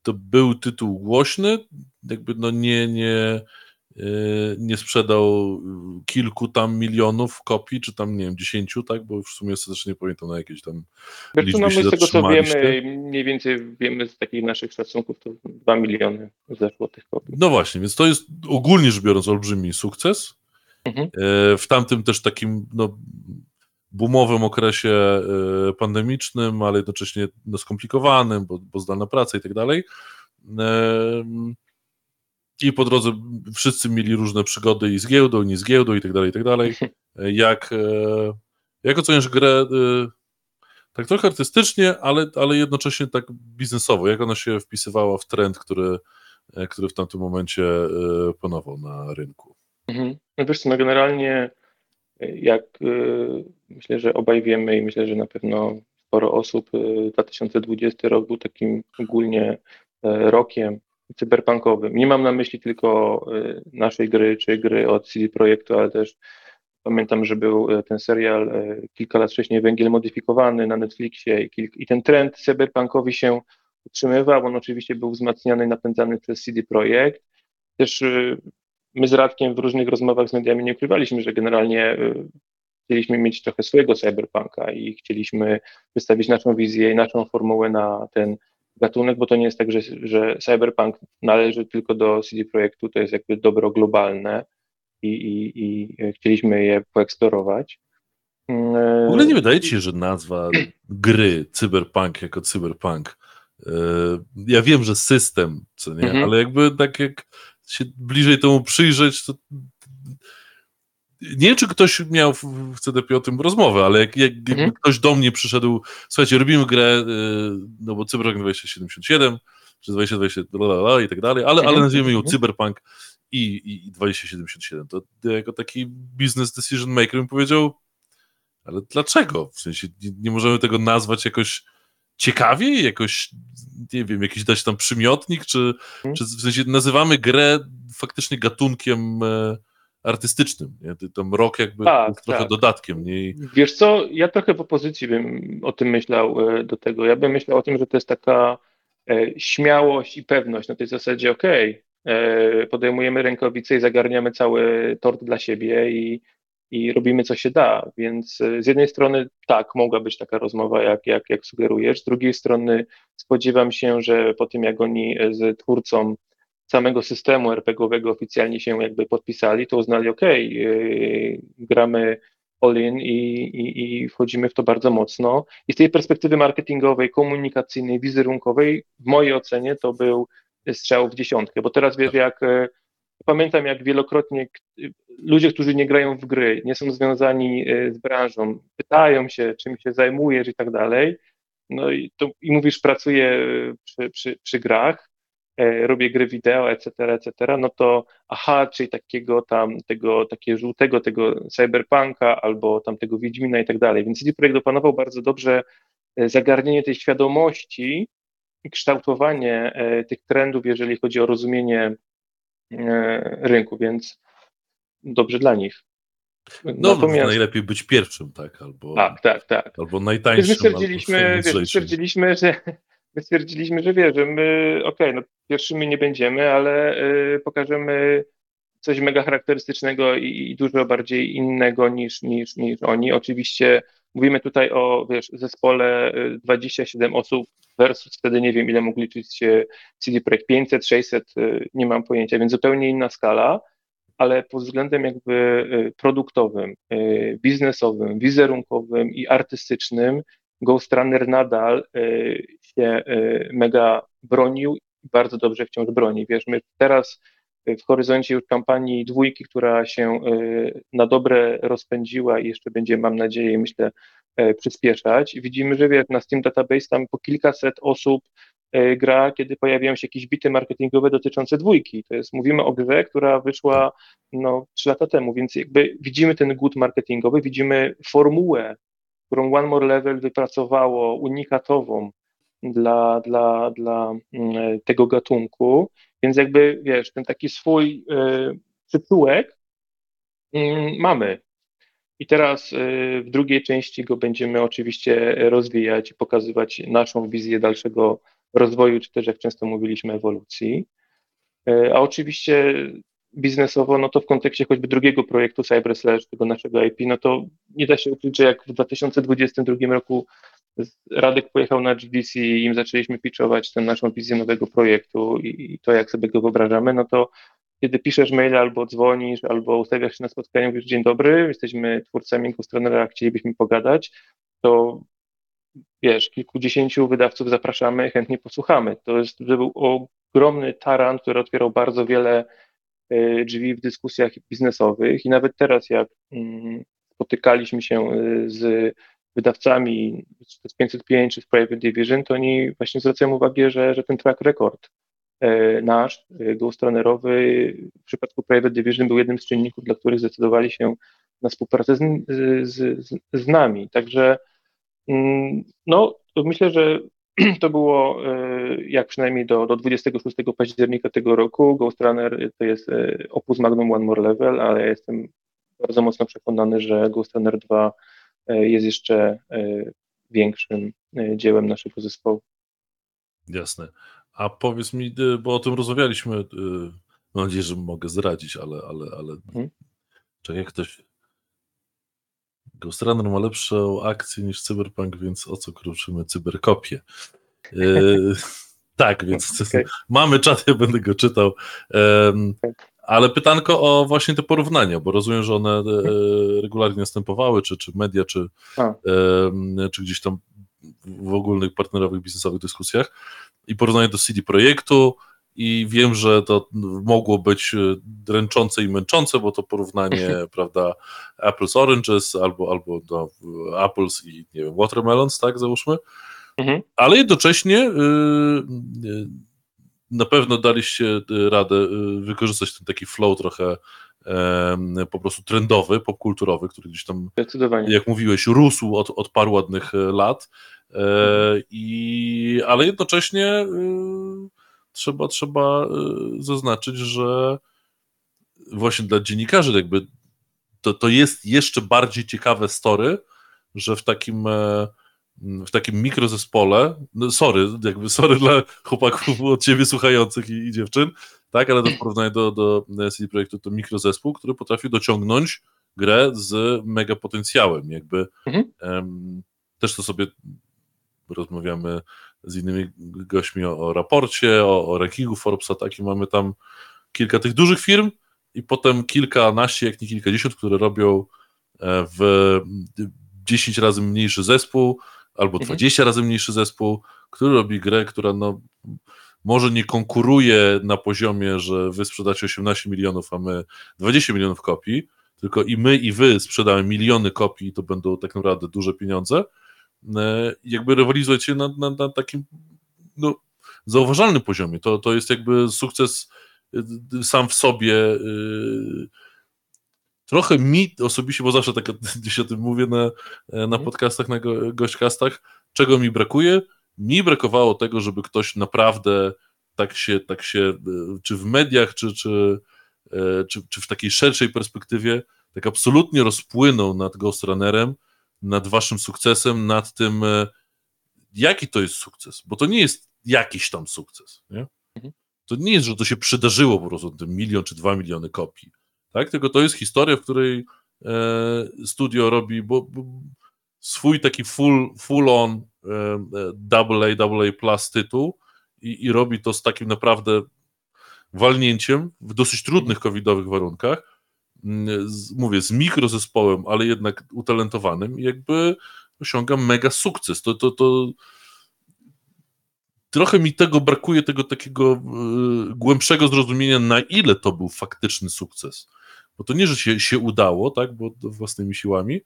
to był tytuł głośny, jakby no nie, nie, e, nie sprzedał kilku tam milionów kopii, czy tam, nie wiem, dziesięciu, tak, bo w sumie ostatecznie nie pamiętam na jakieś tam liczby no, my z tego co wiemy, mniej więcej wiemy z takich naszych szacunków, to dwa miliony zeszło tych kopii. No właśnie, więc to jest ogólnie rzecz biorąc olbrzymi sukces, Mhm. W tamtym też takim no, boomowym okresie pandemicznym, ale jednocześnie no, skomplikowanym, bo, bo zdalna praca i tak dalej. I po drodze wszyscy mieli różne przygody i z giełdą, i nie z giełdą, i tak dalej, i tak dalej. Jak, jak oceniasz grę tak trochę artystycznie, ale, ale jednocześnie tak biznesowo? Jak ona się wpisywała w trend, który, e, który w tamtym momencie e, panował na rynku? Mhm. No wiesz co, no generalnie e, jak myślę, że obaj wiemy i myślę, że na pewno sporo osób, 2020 rok był takim ogólnie rokiem cyberpunkowym. Nie mam na myśli tylko naszej gry, czy gry od CD Projektu, ale też Pamiętam, że był e, ten serial e, kilka lat wcześniej Węgiel modyfikowany na Netflixie i, kilk, i ten trend cyberpunkowi się utrzymywał. On oczywiście był wzmacniany i napędzany przez CD Projekt. Też my z Radkiem w różnych rozmowach z mediami nie ukrywaliśmy, że generalnie chcieliśmy mieć trochę swojego cyberpunka i chcieliśmy wystawić naszą wizję i naszą formułę na ten gatunek, bo to nie jest tak, że, że cyberpunk należy tylko do CD Projektu, to jest jakby dobro globalne i, i, i chcieliśmy je poeksplorować. W ogóle nie wydaje ci się, że nazwa gry cyberpunk jako cyberpunk e, ja wiem, że system, co nie, mhm. ale jakby tak jak się bliżej temu przyjrzeć, to nie wiem, czy ktoś miał w CDP o tym rozmowę, ale jak, jak mhm. ktoś do mnie przyszedł, słuchajcie, robimy grę, e, no bo Cyberpunk 2077, czy 2020 i tak dalej, ale, ale mhm. nazwijmy ją mhm. Cyberpunk i, i, i 2077. To jako taki business decision maker bym powiedział, ale dlaczego? W sensie nie, nie możemy tego nazwać jakoś ciekawiej, jakoś, nie wiem, jakiś dać tam przymiotnik, czy, hmm. czy w sensie nazywamy grę faktycznie gatunkiem e, artystycznym, nie? Tam rok jakby tak, trochę tak. dodatkiem. Nie? Wiesz co, ja trochę w opozycji bym o tym myślał e, do tego. Ja bym myślał o tym, że to jest taka e, śmiałość i pewność na tej zasadzie, okej, okay, E, podejmujemy rękawice i zagarniamy cały tort dla siebie i, i robimy co się da. Więc z jednej strony tak, mogła być taka rozmowa, jak, jak, jak sugerujesz, z drugiej strony spodziewam się, że po tym jak oni z twórcą samego systemu RPGowego oficjalnie się jakby podpisali, to uznali, ok, yy, gramy all-in i, i, i wchodzimy w to bardzo mocno. I z tej perspektywy marketingowej, komunikacyjnej, wizerunkowej, w mojej ocenie to był strzał w dziesiątkę, bo teraz wiesz, tak. jak e, pamiętam, jak wielokrotnie ludzie, którzy nie grają w gry, nie są związani e, z branżą, pytają się, czym się zajmujesz i tak dalej, no i, to, i mówisz, pracuję przy, przy, przy grach, robię gry wideo, etc., etc., no to aha, czyli takiego tam, tego, takiego żółtego, tego cyberpunka albo tam tego Wiedźmina i tak dalej. Więc CD Projekt opanował bardzo dobrze zagarnienie tej świadomości kształtowanie e, tych trendów, jeżeli chodzi o rozumienie e, rynku, więc dobrze dla nich. No, Natomiast... najlepiej być pierwszym, tak? Albo, tak, tak, tak. Albo najtańszym. My stwierdziliśmy, wiesz, stwierdziliśmy, że my stwierdziliśmy, że wie, że my, okej, okay, no pierwszymi nie będziemy, ale y, pokażemy coś mega charakterystycznego i, i, dużo bardziej innego niż, niż, niż oni. Oczywiście mówimy tutaj o wiesz, zespole 27 y, osób versus wtedy nie wiem, ile mógł liczyć się CD Projekt 500, 600, nie mam pojęcia, więc zupełnie inna skala, ale pod względem jakby y, produktowym, y, biznesowym, wizerunkowym i artystycznym Ghost Runner nadal y, się mega bronił bardzo dobrze wciąż broni. Wiesz, my teraz w horyzoncie już kampanii dwójki, która się na dobre rozpędziła i jeszcze będzie, mam nadzieję, myślę, przyspieszać. Widzimy, że wiesz, na Steam Database tam po kilkaset osób gra, kiedy pojawiają się jakieś bity marketingowe dotyczące dwójki. To jest, mówimy o grze, która wyszła no, trzy lata temu, więc jakby widzimy ten good marketingowy, widzimy formułę, którą One More Level wypracowało, unikatową dla, dla, dla mm, tego gatunku, więc jakby, wiesz, ten taki swój y, przytułek y, mamy. I teraz y, w drugiej części go będziemy oczywiście rozwijać i pokazywać naszą wizję dalszego rozwoju, czy też jak często mówiliśmy, ewolucji. A oczywiście biznesowo, no to w kontekście choćby drugiego projektu CyberSlash, tego naszego IP, no to nie da się ukryć, że jak w 2022 roku Radek pojechał na GDC i im zaczęliśmy pitchować tę naszą wizję nowego projektu i, i to, jak sobie go wyobrażamy, no to kiedy piszesz maila albo dzwonisz, albo ustawiasz się na spotkanie, mówisz dzień dobry, jesteśmy twórcami Ghostrunera, chcielibyśmy pogadać, to wiesz, kilkudziesięciu wydawców zapraszamy, chętnie posłuchamy. To jest, był ogromny taran, który otwierał bardzo wiele y, drzwi w dyskusjach biznesowych i nawet teraz, jak mm, spotykaliśmy się y, z wydawcami z 505 czy z Private Division, to oni właśnie zwracają uwagę, że, że ten track record y, nasz, ghostrunnerowy w przypadku Private Division był jednym z czynników, dla których zdecydowali się na współpracę z, z, z, z nami. Także mm, no, myślę, że to było e, jak przynajmniej do, do 26 października tego roku. Ghost Runner to jest e, opus magnum One More Level, ale ja jestem bardzo mocno przekonany, że Ghost Runner 2 e, jest jeszcze większym dziełem naszego zespołu. Jasne. A powiedz mi, bo o tym rozmawialiśmy, mam nadzieję, że mogę zdradzić, ale, ale, ale hmm? czy jak ktoś Ghost Runner ma lepszą akcję niż Cyberpunk, więc o co kruczymy cyberkopię. Yy, tak, więc okay. mamy czat, ja będę go czytał. Um, ale pytanko o właśnie te porównania, bo rozumiem, że one e, regularnie następowały, czy, czy media, czy, czy gdzieś tam w ogólnych partnerowych biznesowych dyskusjach. I porównanie do CD Projektu, i wiem, że to mogło być e, dręczące i męczące, bo to porównanie, prawda, apples oranges albo, albo no, apples i nie wiem, watermelons, tak, załóżmy, mhm. ale jednocześnie yy, na pewno daliście radę wykorzystać ten taki flow trochę po prostu trendowy, popkulturowy, który gdzieś tam, jak mówiłeś, rósł od, od paru ładnych lat, mhm. i, ale jednocześnie trzeba, trzeba zaznaczyć, że właśnie dla dziennikarzy jakby to, to jest jeszcze bardziej ciekawe story, że w takim e, w takim mikrozespole, no sorry, jakby sorry dla chłopaków od ciebie słuchających i, i dziewczyn, tak, ale w porównaniu do, do CD Projektu to mikrozespół, który potrafi dociągnąć grę z mega potencjałem, jakby mhm. też to sobie rozmawiamy z innymi gośćmi o, o raporcie, o, o rankingu Forbesa, tak, i mamy tam kilka tych dużych firm i potem kilkanaście, jak nie kilkadziesiąt, które robią e, w 10 razy mniejszy zespół albo 20 mhm. razy mniejszy zespół, który robi grę, która no, może nie konkuruje na poziomie, że wy sprzedacie 18 milionów, a my 20 milionów kopii, tylko i my, i wy sprzedamy miliony kopii, to będą tak naprawdę duże pieniądze, E, jakby rywalizujecie na, na, na takim no, zauważalnym poziomie. To, to jest jakby sukces e, sam w sobie. E, trochę mi osobiście, bo zawsze tak gdzieś o tym mówię na, na mhm. podcastach, na gośćkastach, czego mi brakuje? Mi brakowało tego, żeby ktoś naprawdę tak się, tak się czy w mediach, czy, czy, czy, czy w takiej szerszej perspektywie, tak absolutnie rozpłynął nad Ghost Runnerem, nad waszym sukcesem, nad tym, e, jaki to jest sukces, bo to nie jest jakiś tam sukces, nie? Mhm. To nie jest, że to się przydarzyło po prostu, ten milion czy dwa miliony kopii, tak? Tylko to jest historia, w której e, studio robi bo, bo swój taki full, full on e, e double A, double A plus tytuł i, i robi to z takim naprawdę walnięciem w dosyć trudnych covidowych warunkach, z, mówię, z mikrozespołem, ale jednak utalentowanym, jakby osiąga mega sukces. To, to, to trochę mi tego brakuje, tego takiego y, głębszego zrozumienia, na ile to był faktyczny sukces. Bo to nie, że się, się udało, tak, bo własnymi siłami,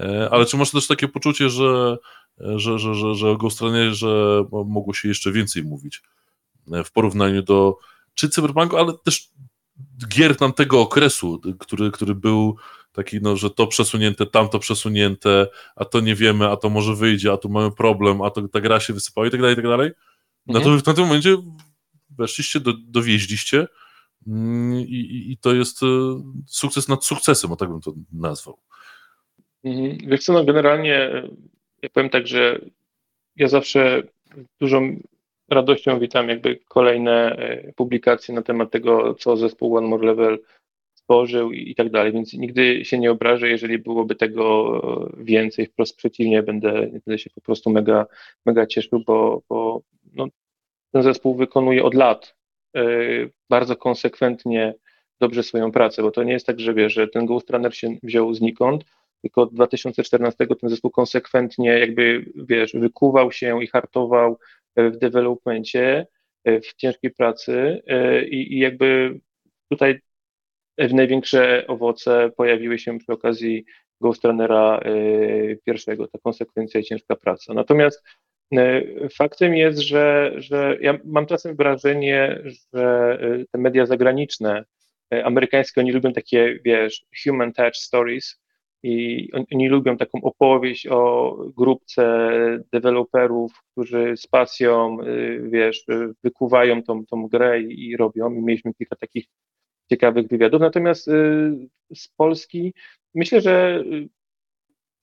e, ale czy masz też takie poczucie, że, że, że, że, że o Ghost że mogło się jeszcze więcej mówić e, w porównaniu do czy Cyberpunku, ale też gier tamtego okresu, który, który był taki, no, że to przesunięte, tamto przesunięte, a to nie wiemy, a to może wyjdzie, a tu mamy problem, a to ta gra się wysypała i tak dalej, i tak dalej. Mhm. w tym momencie weszliście, do, dowieźliście i, i, i, to jest e, sukces nad sukcesem, o tak bym to nazwał. Mhm. Wiesz co, no generalnie e, ja powiem tak, że ja zawsze dużą radością witam jakby kolejne e, publikacje na temat tego, co zespół One More Level stworzył i, i tak dalej, więc nigdy się nie obrażę, jeżeli byłoby tego więcej, wprost przeciwnie, będę, będę się po prostu mega, mega cieszył, bo, bo no, ten zespół wykonuje od lat bardzo konsekwentnie dobrze swoją pracę, bo to nie jest tak, że wiesz, że ten Ghost Runner się wziął znikąd, tylko od 2014 ten zespół konsekwentnie jakby, wiesz, wykuwał się i hartował w developmencie, w ciężkiej pracy i, i jakby tutaj największe owoce pojawiły się przy okazji Ghost Runnera pierwszego, ta konsekwencja i ciężka praca. Natomiast E, faktem jest, że, że ja mam czasem wrażenie, że e, te media zagraniczne, e, amerykańskie, oni lubią takie, wiesz, human touch stories i oni, lubią taką opowieść o grupce deweloperów, którzy z pasją, wiesz, wykuwają tą, tą grę i robią. I mieliśmy kilka takich ciekawych wywiadów. Natomiast z Polski myślę, że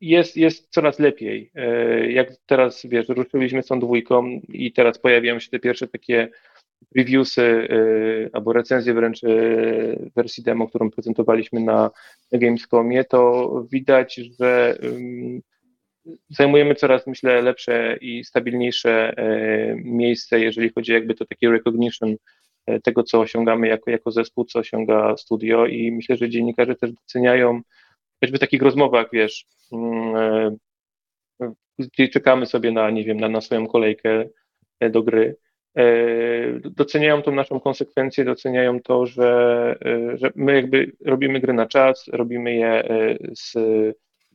jest, jest coraz lepiej. E, jak teraz, wiesz, ruszyliśmy z tą dwójką i teraz pojawiają się te pierwsze takie reviewsy e, albo recenzje wręcz e, wersji demo, którą prezentowaliśmy na Gamescomie, to widać, że zajmujemy coraz, myślę, lepsze i stabilniejsze miejsce, jeżeli chodzi jakby to takie recognition tego, co osiągamy jako, jako zespół, co osiąga studio i myślę, że dziennikarze też doceniają choćby takich rozmowach, wiesz, mm, e, gdzie czekamy sobie na, nie wiem, na, na swoją kolejkę e, do gry, e, doceniają tą naszą konsekwencję, doceniają to, że, że my jakby robimy gry na czas, robimy je z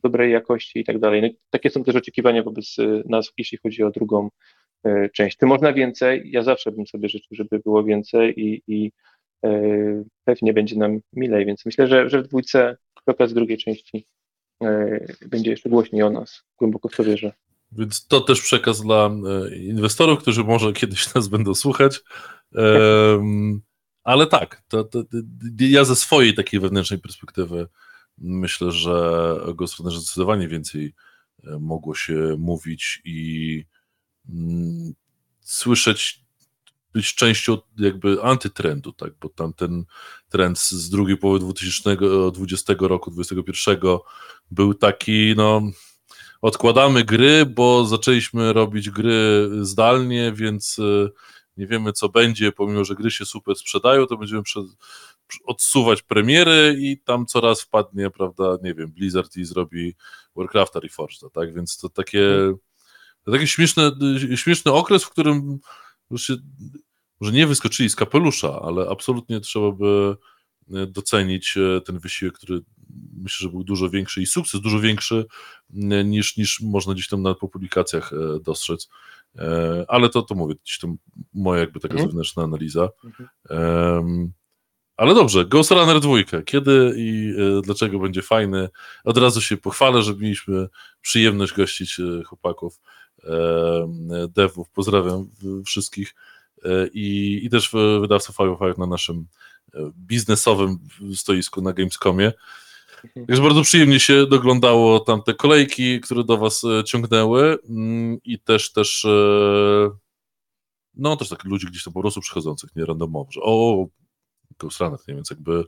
dobrej jakości i tak dalej. No, takie są też oczekiwania wobec nas, jeśli chodzi o drugą część. Czy można więcej? Ja zawsze bym sobie życzył, żeby było więcej i, i pewnie będzie nam milej, więc myślę, że, że w dwójce z drugiej części e, będzie jeszcze głośniej o nas. Głęboko w to wierzę. Więc to też przekaz dla e, inwestorów, którzy może kiedyś nas będą słuchać. Ale tak, to, to, ja ze swojej takiej wewnętrznej perspektywy myślę, że o Ghost zdecydowanie więcej e, mogło się mówić i mm, słyszeć być częścią jakby antytrendu, tak, bo tam ten trend z drugiej połowy 2020 roku, 2021 był taki, no odkładamy gry, bo zaczęliśmy robić gry zdalnie, więc e, nie wiemy co będzie, pomimo, że gry się super sprzedają, to będziemy przed, odsuwać premiery i tam coraz wpadnie, prawda, nie wiem, Blizzard i zrobi Warcrafta Reforged, tak, więc to takie to taki śmieszny, śmieszny okres, w którym może nie wyskoczyli z kapelusza, ale absolutnie trzeba by e, docenić e, ten wysiłek, który myślę, że był dużo większy i sukces dużo większy e, niż, niż można gdzieś tam nawet po publikacjach dostrzec. Ale to, to mówię, gdzieś tam moja jakby taka mhm. zewnętrzna analiza. Mhm. Ale dobrze, Ghost Runner 2. Kiedy i dlaczego będzie fajny? Od razu się pochwalę, że mieliśmy przyjemność gościć chłopaków devów. Pozdrawiam wszystkich i, i też wydawców Firefire na naszym e, biznesowym stoisku na Gamescomie. Mhm. Także bardzo przyjemnie się doglądało tamte kolejki, które do Was e, ciągnęły mm, i też też no też tak ludzi gdzieś tam po prostu przychodzących, nie randomowo, że o, Ghost Runner, nie, więc jakby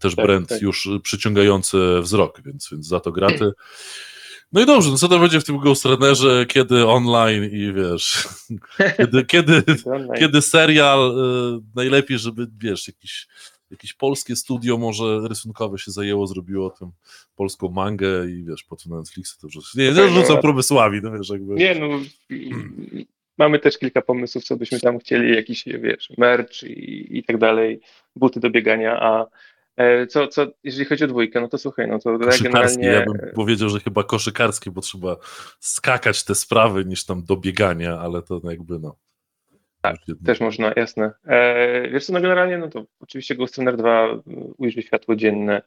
też tak, brand tak. już przyciągający wzrok, więc, więc za to graty. No i dobrze, no co to będzie w tym Ghost Runnerze, kiedy online i wiesz, kiedy, kiedy, kiedy serial, y, najlepiej, żeby wiesz, jakiś, jakieś polskie studio może rysunkowe się zajęło, zrobiło tym polską mangę i wiesz, po tym na Netflixie to wrzucę. Nie, nie rzucam pomysłami, no wiesz, jakby. Nie, no mamy też kilka pomysłów, co byśmy tam chcieli, jakiś, wiesz, merch i, i tak dalej, buty do biegania, a co, co, jeżeli chodzi o dwójkę, no to słuchaj, no to generalnie... Ja bym powiedział, że chyba koszykarskie, bo trzeba skakać te sprawy niż tam do biegania, ale to jakby no... Tak, też można, jasne. E, wiesz co, no generalnie, no to oczywiście Ghost Runner 2 ujrzy światło dzienne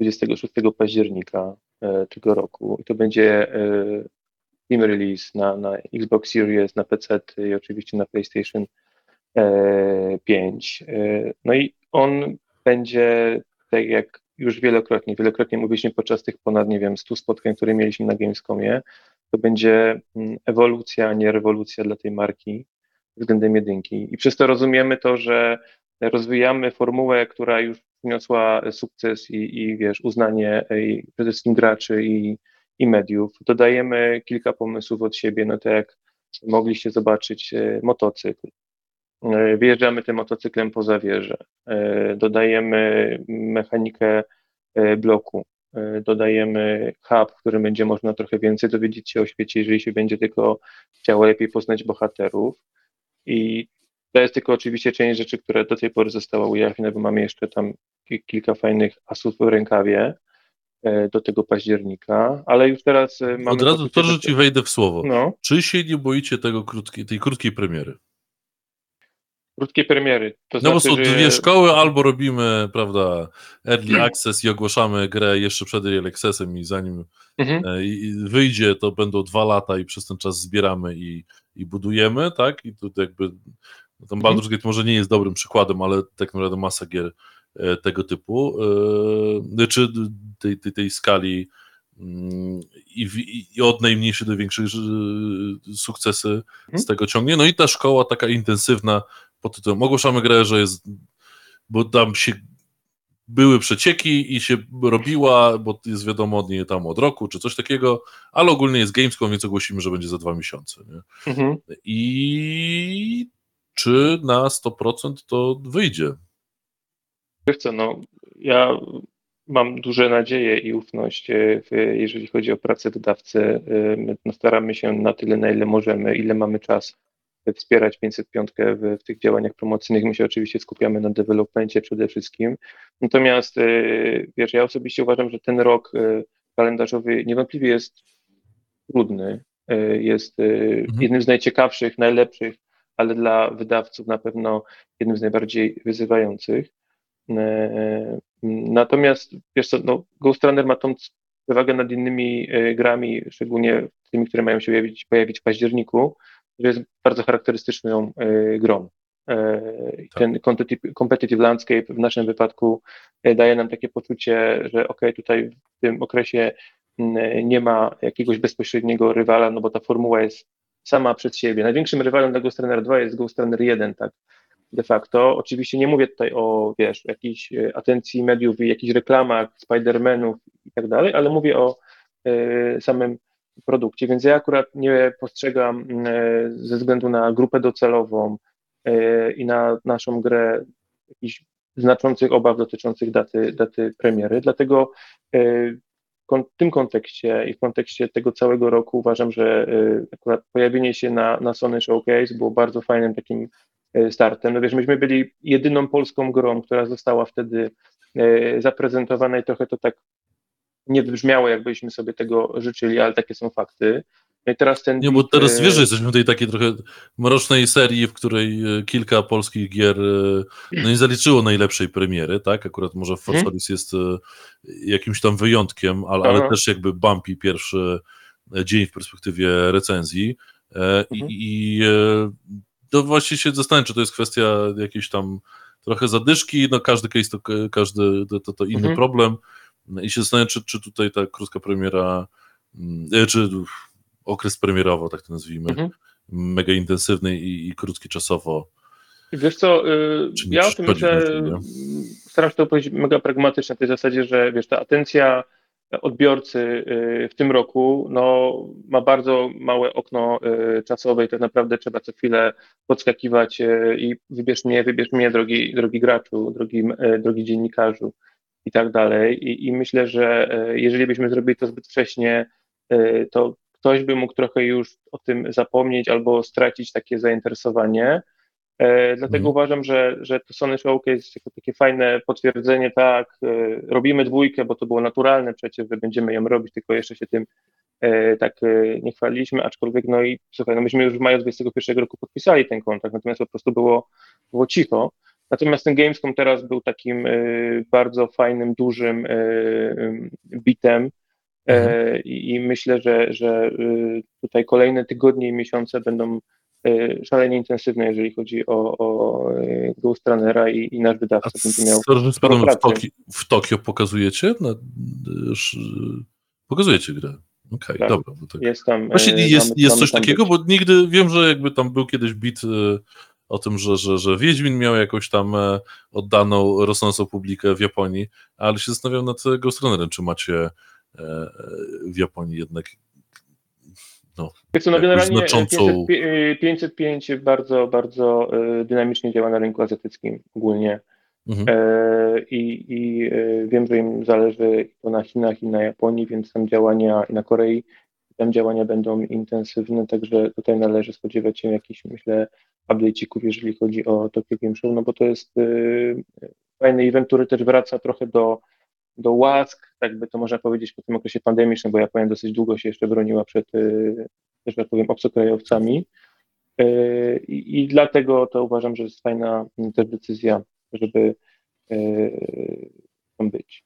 26 października e, tego roku i to będzie e, team release na, na Xbox Series, na PC i oczywiście na PlayStation 5. E, e, no i on będzie tak jak już wielokrotnie, wielokrotnie mówiliśmy podczas tych ponad, nie wiem, 100 spotkań, które mieliśmy na Gamescomie, to będzie mm, ewolucja, a nie rewolucja dla tej marki względem jedynki. I przez to rozumiemy to, że rozwijamy formułę, która już przyniosła sukces i, i wiesz, uznanie i przede wszystkim graczy i, i mediów. Dodajemy kilka pomysłów od siebie, no to jak mogliście zobaczyć e, motocykl, wyjeżdżamy tym motocyklem poza wieżę, dodajemy mechanikę bloku, dodajemy hub, w którym będzie można trochę więcej dowiedzieć się o świecie, jeżeli się będzie tylko chciało lepiej poznać bohaterów. I to jest tylko oczywiście część rzeczy, które do tej pory została ujawnione, bo mamy jeszcze tam kilka fajnych asów w rękawie e, do tego października, ale już teraz e, mamy... Od razu proszę Ci wejdę w słowo. No. Czy się nie boicie tego tej krótkiej premiery? Krótkie premiery. To no znaczy, bo są że... dwie szkoły, albo robimy, prawda, early access i ogłaszamy grę jeszcze przed early accessem i zanim mhm. E, wyjdzie, to będą dwa lata i przez ten czas zbieramy i, i budujemy, tak? I tu jakby no tam mhm. Baldur's Gate może nie jest dobrym przykładem, ale tak naprawdę masa gier e, tego typu, e, czy tej, tej, tej skali mm, i, i, od najmniejszych do większych sukcesy mhm. z tego ciągnie. No i ta szkoła taka intensywna pod tytułem ogłaszamy grę, że jest, bo tam się były przecieki i się robiła, bo jest wiadomo od niej tam od roku czy coś takiego, ale ogólnie jest Gamescom, więc ogłosimy, że będzie za dwa miesiące. Mhm. I czy na 100% to wyjdzie? Co, no ja mam duże nadzieje i ufność, e, w, jeżeli chodzi o pracę wydawcy. E, my staramy się na tyle, na ile możemy, ile mamy czas wspierać 505 w, w tych działaniach promocyjnych. My się oczywiście skupiamy na developmencie przede wszystkim. Natomiast e, wiesz, ja osobiście uważam, że ten rok kalendarzowy niewątpliwie jest trudny. Jest mhm. jednym z najciekawszych, najlepszych ale dla wydawców na pewno jednym z najbardziej wyzywających. Natomiast wiesz co, no, Ghost Runner ma tą przewagę nad innymi grami, szczególnie tymi, które mają się pojawić, pojawić w październiku, że jest bardzo charakterystyczną grą. Tak. Ten competitive landscape w naszym wypadku daje nam takie poczucie, że ok, tutaj w tym okresie nie ma jakiegoś bezpośredniego rywala, no bo ta formuła jest sama przez siebie. Największym rywalem dla Ghost Runner 2 jest Ghost Runner 1, tak de facto. Oczywiście nie mówię tutaj o, wiesz, jakiejś e, atencji mediów i jakichś reklamach Spider-Manów i tak dalej, ale mówię o y, samym produkcie, więc ja akurat nie postrzegam y, ze względu na grupę docelową y, i na naszą grę jakichś znaczących obaw dotyczących daty, daty premiery, dlatego w tym kontekście i w kontekście tego całego roku uważam, że akurat pojawienie się na, na Sony Showcase było bardzo fajnym takim startem. No wiesz, myśmy byli jedyną polską grą, która została wtedy zaprezentowana i trochę to tak nie wybrzmiało, jakbyśmy sobie tego życzyli, ale takie są fakty. No i teraz ten. Nie, bo teraz wiesz, że jesteśmy w tej takiej trochę mrocznej serii, w której e, kilka polskich gier e, no nie zaliczyło najlepszej premiery, tak? Akurat może Force hmm. jest e, jakimś tam wyjątkiem, ale, ale też jakby bumpy pierwszy dzień w perspektywie recenzji. Mhm. I, i to właśnie się zastanawiam, czy to jest kwestia jakiejś tam trochę zadyszki, no każdy case to, każdy, to, to, to inny mhm. problem i się zastanawiam, czy, czy tutaj ta krótka premiera, mm, czy okres premierowo, tak to nazwijmy, mhm. mega intensywny i, i krótki czasowo. Wiesz co, y, ja o tym myślę, staram się to powiedzieć mega pragmatycznie, na tej zasadzie, że wiesz, ta atencja odbiorcy y, w tym roku no, ma bardzo małe okno y, czasowe i tak naprawdę trzeba co chwilę podskakiwać i wybierz mnie, wybierz mnie, drogi, drogi graczu, drogi, drogi dziennikarzu i tak dalej. I, I myślę, że jeżeli byśmy zrobili to zbyt wcześnie, to ktoś by mógł trochę już o tym zapomnieć albo stracić takie zainteresowanie. E, dlatego mm. uważam, że, że to Sony Showcase jest takie fajne potwierdzenie, tak, e, robimy dwójkę, bo to było naturalne przecież, że będziemy ją robić, tylko jeszcze się tym e, tak nie chwaliliśmy, aczkolwiek no i słuchaj, no myśmy już w maju 2021 roku podpisali ten kontrakt, natomiast po prostu było, było cicho. Natomiast ten Gamescom teraz był takim bardzo fajnym, dużym bitem, Mhm. E, I myślę, że, że y, tutaj kolejne tygodnie i miesiące będą y, szalenie intensywne, jeżeli chodzi o, o y, Ghost Runnera i, i nasz wydawca będzie miał w, Toki, w Tokio pokazujecie? No, już, pokazujecie grę. Okej, okay, tak, dobra. Tak. Jest tam, Właśnie jest, mamy, jest coś takiego, być. bo nigdy wiem, że jakby tam był kiedyś bit o tym, że, że, że Wiedźmin miał jakąś tam e, oddaną rosnącą publikę w Japonii, ale się zastanawiam nad Ghost Runnerem, czy macie w Japonii jednak no, co, no generalnie znaczącą... 505 bardzo, bardzo dynamicznie działa na rynku azjatyckim ogólnie. Mhm. E, I, I e, wiem, że im zależy to na Chinach i na Japonii, więc tam działania i na Korei, tam działania będą intensywne, także tutaj należy spodziewać się jakichś, myślę, update'ików, jeżeli chodzi o Tokyo Game Show, no bo to jest y, fajny event, który też wraca trochę do, do łask, tak by to można powiedzieć po tym okresie pandemicznym, bo Japonia dosyć długo się jeszcze broniła przed, y, że tak powiem, obcokrajowcami y, i, i dlatego to uważam, że jest fajna też decyzja żeby tam być.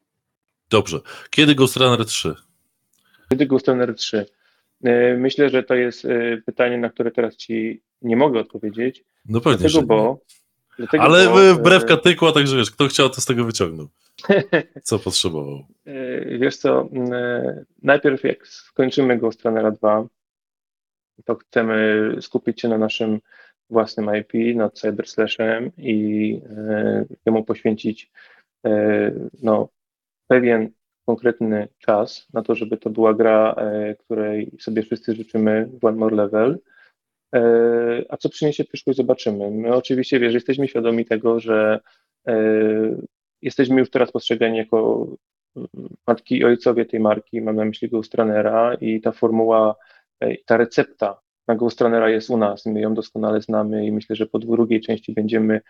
Dobrze. Kiedy Ghost Runner 3? Kiedy Ghost Runner 3? E, myślę, że to jest e, pytanie, na które teraz Ci nie mogę odpowiedzieć. No pewnie, dlatego, bo, dlatego, Ale bo, wbrew katykła, także wiesz, kto chciał, to z tego wyciągnął. Co potrzebował? Wiesz co, najpierw jak skończymy Ghost Runnera 2, to chcemy skupić się na naszym własnym IP nad CyberSlashem i e, jemu poświęcić e, no, pewien konkretny czas na to, żeby to była gra, e, której sobie wszyscy życzymy One More Level. A co przyniesie przyszłość, zobaczymy. My oczywiście, wiesz, jesteśmy świadomi tego, że jesteśmy już teraz postrzegani jako matki i ojcowie tej marki, mam na myśli Ghost Runnera i ta formuła, ta recepta na Ghostrunera jest u nas. My ją doskonale znamy i myślę, że po drugiej części będziemy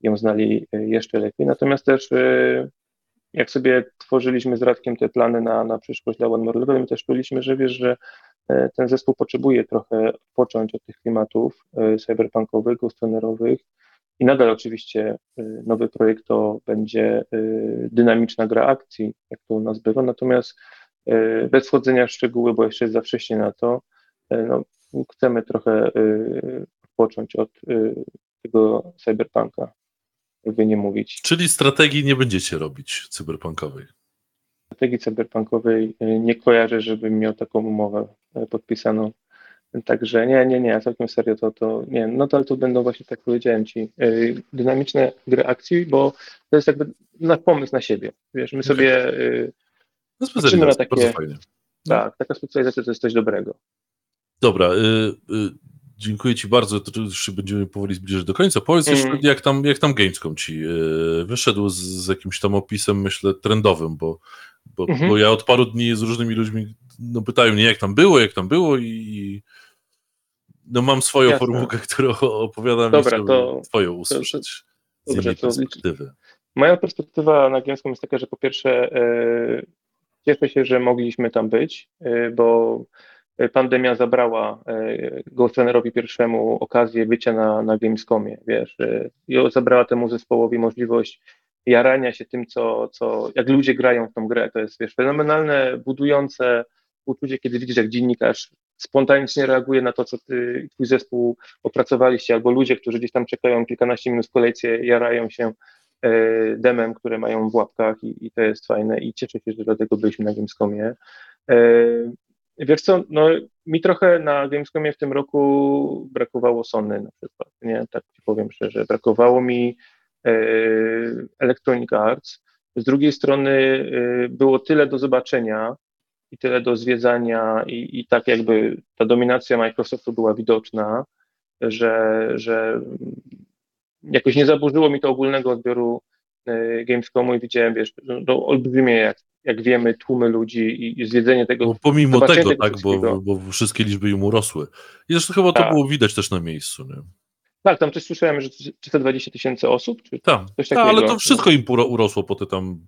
ją znali e, jeszcze lepiej. Natomiast też e, jak sobie tworzyliśmy z Radkiem te plany na, na przyszłość dla One More my też czuliśmy, że wiesz, że e, ten zespół potrzebuje trochę odpocząć od tych klimatów cyberpunkowych, ghostrunnerowych i nadal oczywiście nowy projekt to będzie dynamiczna gra akcji, jak to u nas bywa, natomiast bez wchodzenia w szczegóły, bo jeszcze jest za wcześnie na to, no, chcemy trochę odpocząć od tego cyberpunka, jakby nie mówić. Czyli strategii nie będziecie robić cyberpunkowej? Strategii cyberpunkowej y, nie kojarzę, żebym miał taką umowę podpisaną. Także nie, nie, nie, całkiem serio to, to nie, no to, ale to będą właśnie, tak powiedziałem Ci, dynamiczne gry akcji, bo to jest jakby nasz pomysł na siebie. Wiesz, my sobie no, patrzymy na takie, tak, taka specjalizacja to jest coś dobrego. Dobra, y, y, dziękuję Ci bardzo, to już będziemy powoli zbliżać do końca. Powiedz mm. jeszcze, jak tam, jak tam Gamescom Ci y, wyszedł z, z, jakimś tam opisem, myślę, trendowym, bo, bo, mm -hmm. bo ja od paru dni z różnymi ludźmi no, pytają mnie, jak tam było, jak tam było i no mam swoją Jasne. formułkę, którą opowiadam Dobra, i to, Twoją usłyszeć to, to, z dobrze, perspektywy. Moja perspektywa na Gamescom jest taka, że po pierwsze e, cieszę się, że mogliśmy tam być, e, bo pandemia zabrała e, Ghostrunnerowi pierwszemu okazję bycia na, na Gamescomie, wiesz, e, i zabrała temu zespołowi możliwość jarania się tym, co, co, jak ludzie grają w tą grę, to jest, wiesz, fenomenalne, budujące uczucie, kiedy widzisz, jak dziennikarz spontanicznie reaguje na to, co ty, twój zespół opracowaliście, albo ludzie, którzy gdzieś tam czekają kilkanaście minut w kolejce, jarają się e, demem, które mają w łapkach i, i to jest fajne i cieszę się, że dlatego byliśmy na Gamescomie. Wiesz co, no mi trochę na Gamescomie w tym roku brakowało Sony na przykład, nie, tak ci powiem szczerze, brakowało mi e, Electronic Arts, z drugiej strony e, było tyle do zobaczenia i tyle do zwiedzania i, i tak jakby ta dominacja Microsoftu była widoczna, że, że jakoś nie zaburzyło mi to ogólnego odbioru e, Gamescomu i widziałem, wiesz, no, olbrzymie jak jak wiemy, tłumy ludzi i, zwiedzenie tego. Bo pomimo tego, tego, tak, bo, bo, wszystkie liczby im urosły. I zresztą chyba tak. to było widać też na miejscu. Nie? Tak, tam coś słyszałem, że 320 tysięcy osób, czy tak, coś takiego. ale to wszystko im urosło po te tam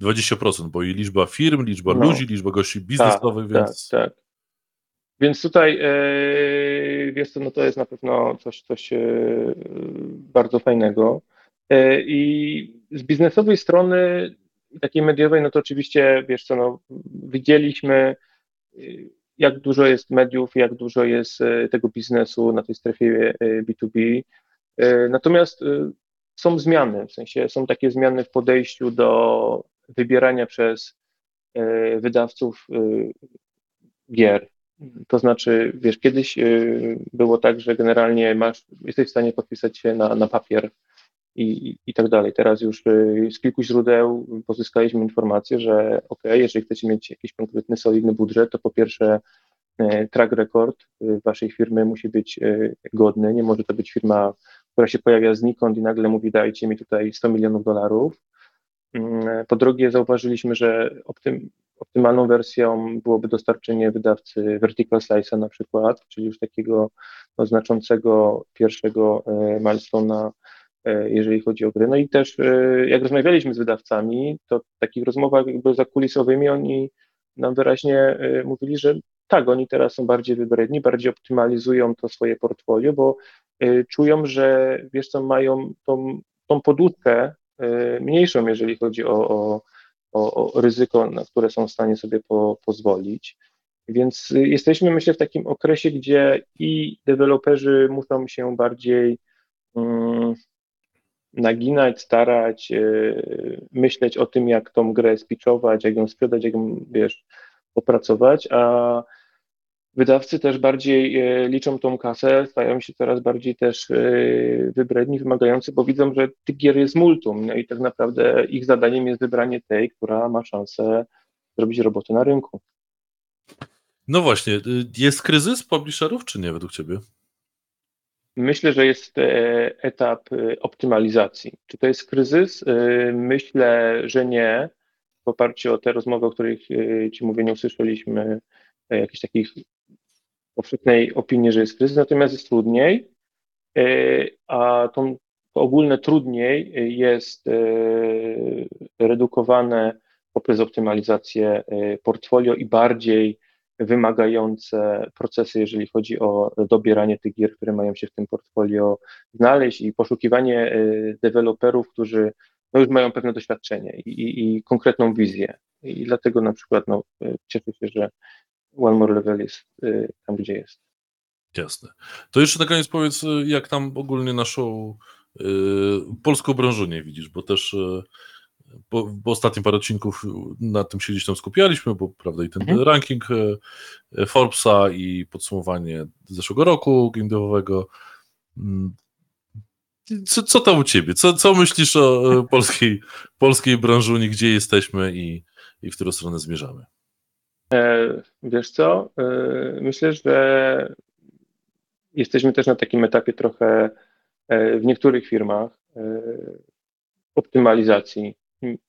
20%, bo i liczba firm, liczba no. ludzi, liczba gości biznesowych, tak, więc... Tak, tak. Więc tutaj, yy, wiesz co, no to jest na pewno coś, coś yy, bardzo fajnego. Yy, I z biznesowej strony takiej mediowej, no to oczywiście, wiesz co, no, widzieliśmy, y, jak dużo jest mediów, jak dużo jest y, tego biznesu na tej strefie B2B. Y, natomiast są zmiany, w sensie są takie zmiany w podejściu do wybierania przez wydawców gier. To znaczy, wiesz, kiedyś było tak, że generalnie masz, jesteś w stanie podpisać się na, na papier i, i tak dalej. Teraz już y, z kilku źródeł pozyskaliśmy informację, że ok, jeżeli chcecie mieć jakiś konkretny, solidny budżet, to po pierwsze track record waszej firmy musi być godny. Nie może to być firma, która się pojawia znikąd i nagle mówi dajcie mi tutaj 100 milionów dolarów. Mm, po drugie, zauważyliśmy, że optym, optymalną wersją byłoby dostarczenie wydawcy Vertical Slice'a na przykład, czyli już takiego no, znaczącego pierwszego milestone'a jeżeli chodzi o gry. No i też e, jak rozmawialiśmy z wydawcami, to w takich rozmowach jakby zakulisowymi oni nam wyraźnie e, mówili, że tak, oni teraz są bardziej wybredni, bardziej optymalizują to swoje portfolio, bo czują, że wiesz co, mają tą, tą mniejszą, jeżeli chodzi o, o, o, o ryzyko, na które są w stanie sobie po, pozwolić. Więc jesteśmy, myślę, w takim okresie, gdzie i deweloperzy muszą się bardziej um, naginać, starać, e, myśleć o tym, jak tą grę spiczować, jak ją sprzedać, jak ją, wiesz, opracować, a wydawcy też bardziej e, liczą tą kasę, stają się coraz bardziej też e, wybredni, wymagający, bo widzą, że tych gier jest multum, no i tak naprawdę ich zadaniem jest wybranie tej, która ma szansę zrobić robotę na rynku. No właśnie, y, jest kryzys publisherów, czy nie według Ciebie? Myślę, że jest e, etap e, optymalizacji. Czy to jest kryzys? E, myślę, że nie. W oparciu o te rozmowy, o których Ci mówię, nie usłyszeliśmy jakiejś takich powszechnej opinii, że jest kryzys, natomiast jest trudniej, a to ogólne trudniej jest redukowane poprzez optymalizację portfolio i bardziej wymagające procesy, jeżeli chodzi o dobieranie tych gier, które mają się w tym portfolio znaleźć i poszukiwanie y, deweloperów, którzy no już mają pewne doświadczenie i, i, i konkretną wizję. I dlatego na przykład no, y, cieszę się, że One More Level jest y, tam, gdzie jest. Jasne. To jeszcze na koniec powiedz, jak tam ogólnie naszą y, polską branżę nie widzisz, bo też y, bo, bo ostatnim parę odcinków na tym się gdzieś tam skupialiśmy, bo prawda i ten mhm. ranking e, Forbesa i podsumowanie zeszłego roku gamedevowego. Mm. Co, co tam u ciebie? Co, co myślisz o e, polskiej, polskiej branży, gdzie jesteśmy i, i w którą stronę zmierzamy? E, wiesz co? Myślę, że jesteśmy też na takim etapie trochę w niektórych firmach optymalizacji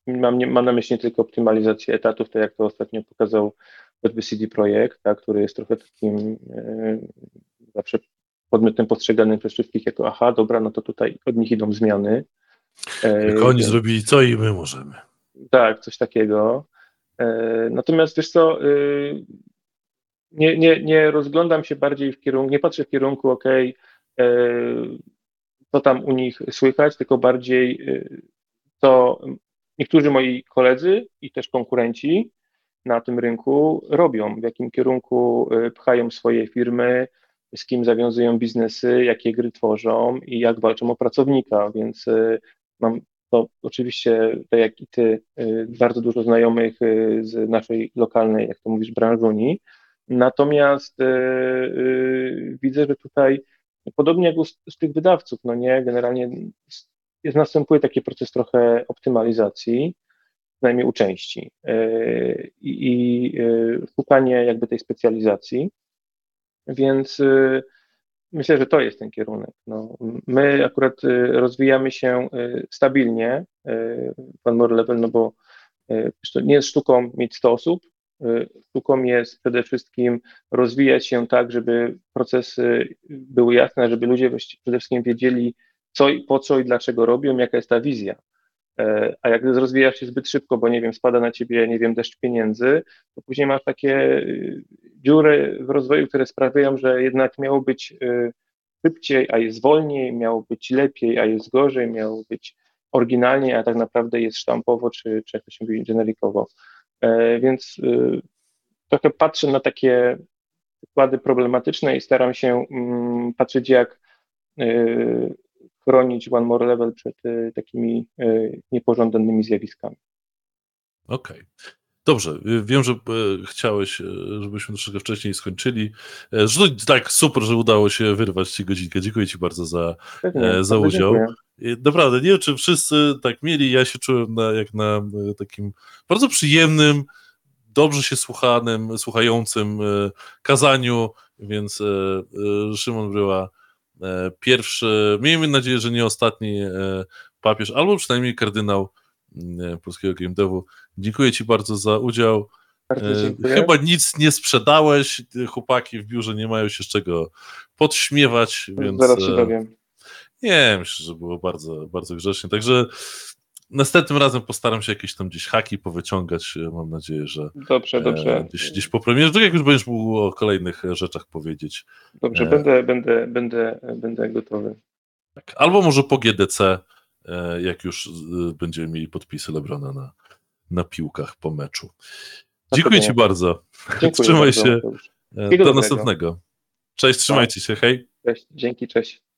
mam, nie, mam na myśli nie tylko optymalizację etatów, tak jak to ostatnio pokazał choćby CD Projekt, tak, który jest trochę takim e, zawsze podmiotem postrzeganym przez wszystkich jako aha, dobra, no to tutaj od nich idą zmiany. E, jak oni zrobili co i my możemy. Tak, coś takiego. E, natomiast wiesz co, e, nie, nie, nie rozglądam się bardziej w kierunku, nie patrzę w kierunku, ok, e, co tam u nich słychać, tylko bardziej co niektórzy moi koledzy i też konkurenci na tym rynku robią, w jakim kierunku y, pchają swoje firmy, z kim zawiązują biznesy, jakie gry tworzą i jak walczą o pracownika, więc y, mam to oczywiście, tak jak i ty, y, bardzo dużo znajomych z naszej lokalnej, jak to mówisz, branżuni. Natomiast widzę, że tutaj, podobnie jak z tych wydawców, no nie, generalnie jest, następuje taki proces trochę optymalizacji, przynajmniej u części, e, i, e, szukanie jakby tej specjalizacji. Więc e, myślę, że to jest ten kierunek. No, my akurat rozwijamy się stabilnie, Pan More Level, no bo nie jest sztuką mieć 100 osób, sztuką jest przede wszystkim rozwijać się tak, żeby procesy były jasne, żeby ludzie przede wszystkim wiedzieli, co, po co i dlaczego robią, jaka jest ta wizja. E, a jak rozwijasz się zbyt szybko, bo nie wiem, spada na ciebie, nie wiem, deszcz pieniędzy, to później masz takie y, dziury w rozwoju, które sprawiają, że jednak miało być y, szybciej, a jest wolniej, miało być lepiej, a jest gorzej, miało być oryginalnie, a tak naprawdę jest sztampowo, czy, czy jak to się mówi, generikowo. E, więc trochę patrzę na takie przykłady problematyczne i staram się mm, patrzeć, jak chronić One More Level przed e, takimi e, niepożądanymi zjawiskami. Okej. Okay. Dobrze, wiem, że e, chciałeś, żebyśmy troszkę wcześniej skończyli. Że tak, super, że udało się wyrwać Ci godzinkę. Dziękuję Ci bardzo za, Pewnie, za udział. Dziękuję. Naprawdę, nie wiem, czy wszyscy tak mieli. Ja się czułem na, jak na takim bardzo przyjemnym, dobrze się słuchanym, słuchającym kazaniu, więc Szymon Bryła pierwszy, miejmy nadzieję, że nie ostatni papież, albo przynajmniej kardynał polskiego game devu. Dziękuję Ci bardzo za udział. Chyba nic nie sprzedałeś, chłopaki w biurze nie mają się z czego podśmiewać, więc... Zaraz się dowiem. Nie, myślę, że było bardzo, bardzo grzecznie. Także następnym razem postaram się jakieś tam gdzieś haki powyciągać. Mam nadzieję, że dobrze, dobrze. E, gdzieś, gdzieś po premierze, tak jak już będziesz mógł o kolejnych rzeczach powiedzieć. Dobrze, e... będę, będę, będę, będę gotowy. Tak. Albo może po GDC, e, jak już będziemy mieli podpisy Lebrona na, na piłkach po meczu. Dziękuję Ci bardzo. Dziękuję Trzymaj bardzo, się. Do następnego. Cześć, trzymajcie się. Hej. Cześć, dzięki, cześć.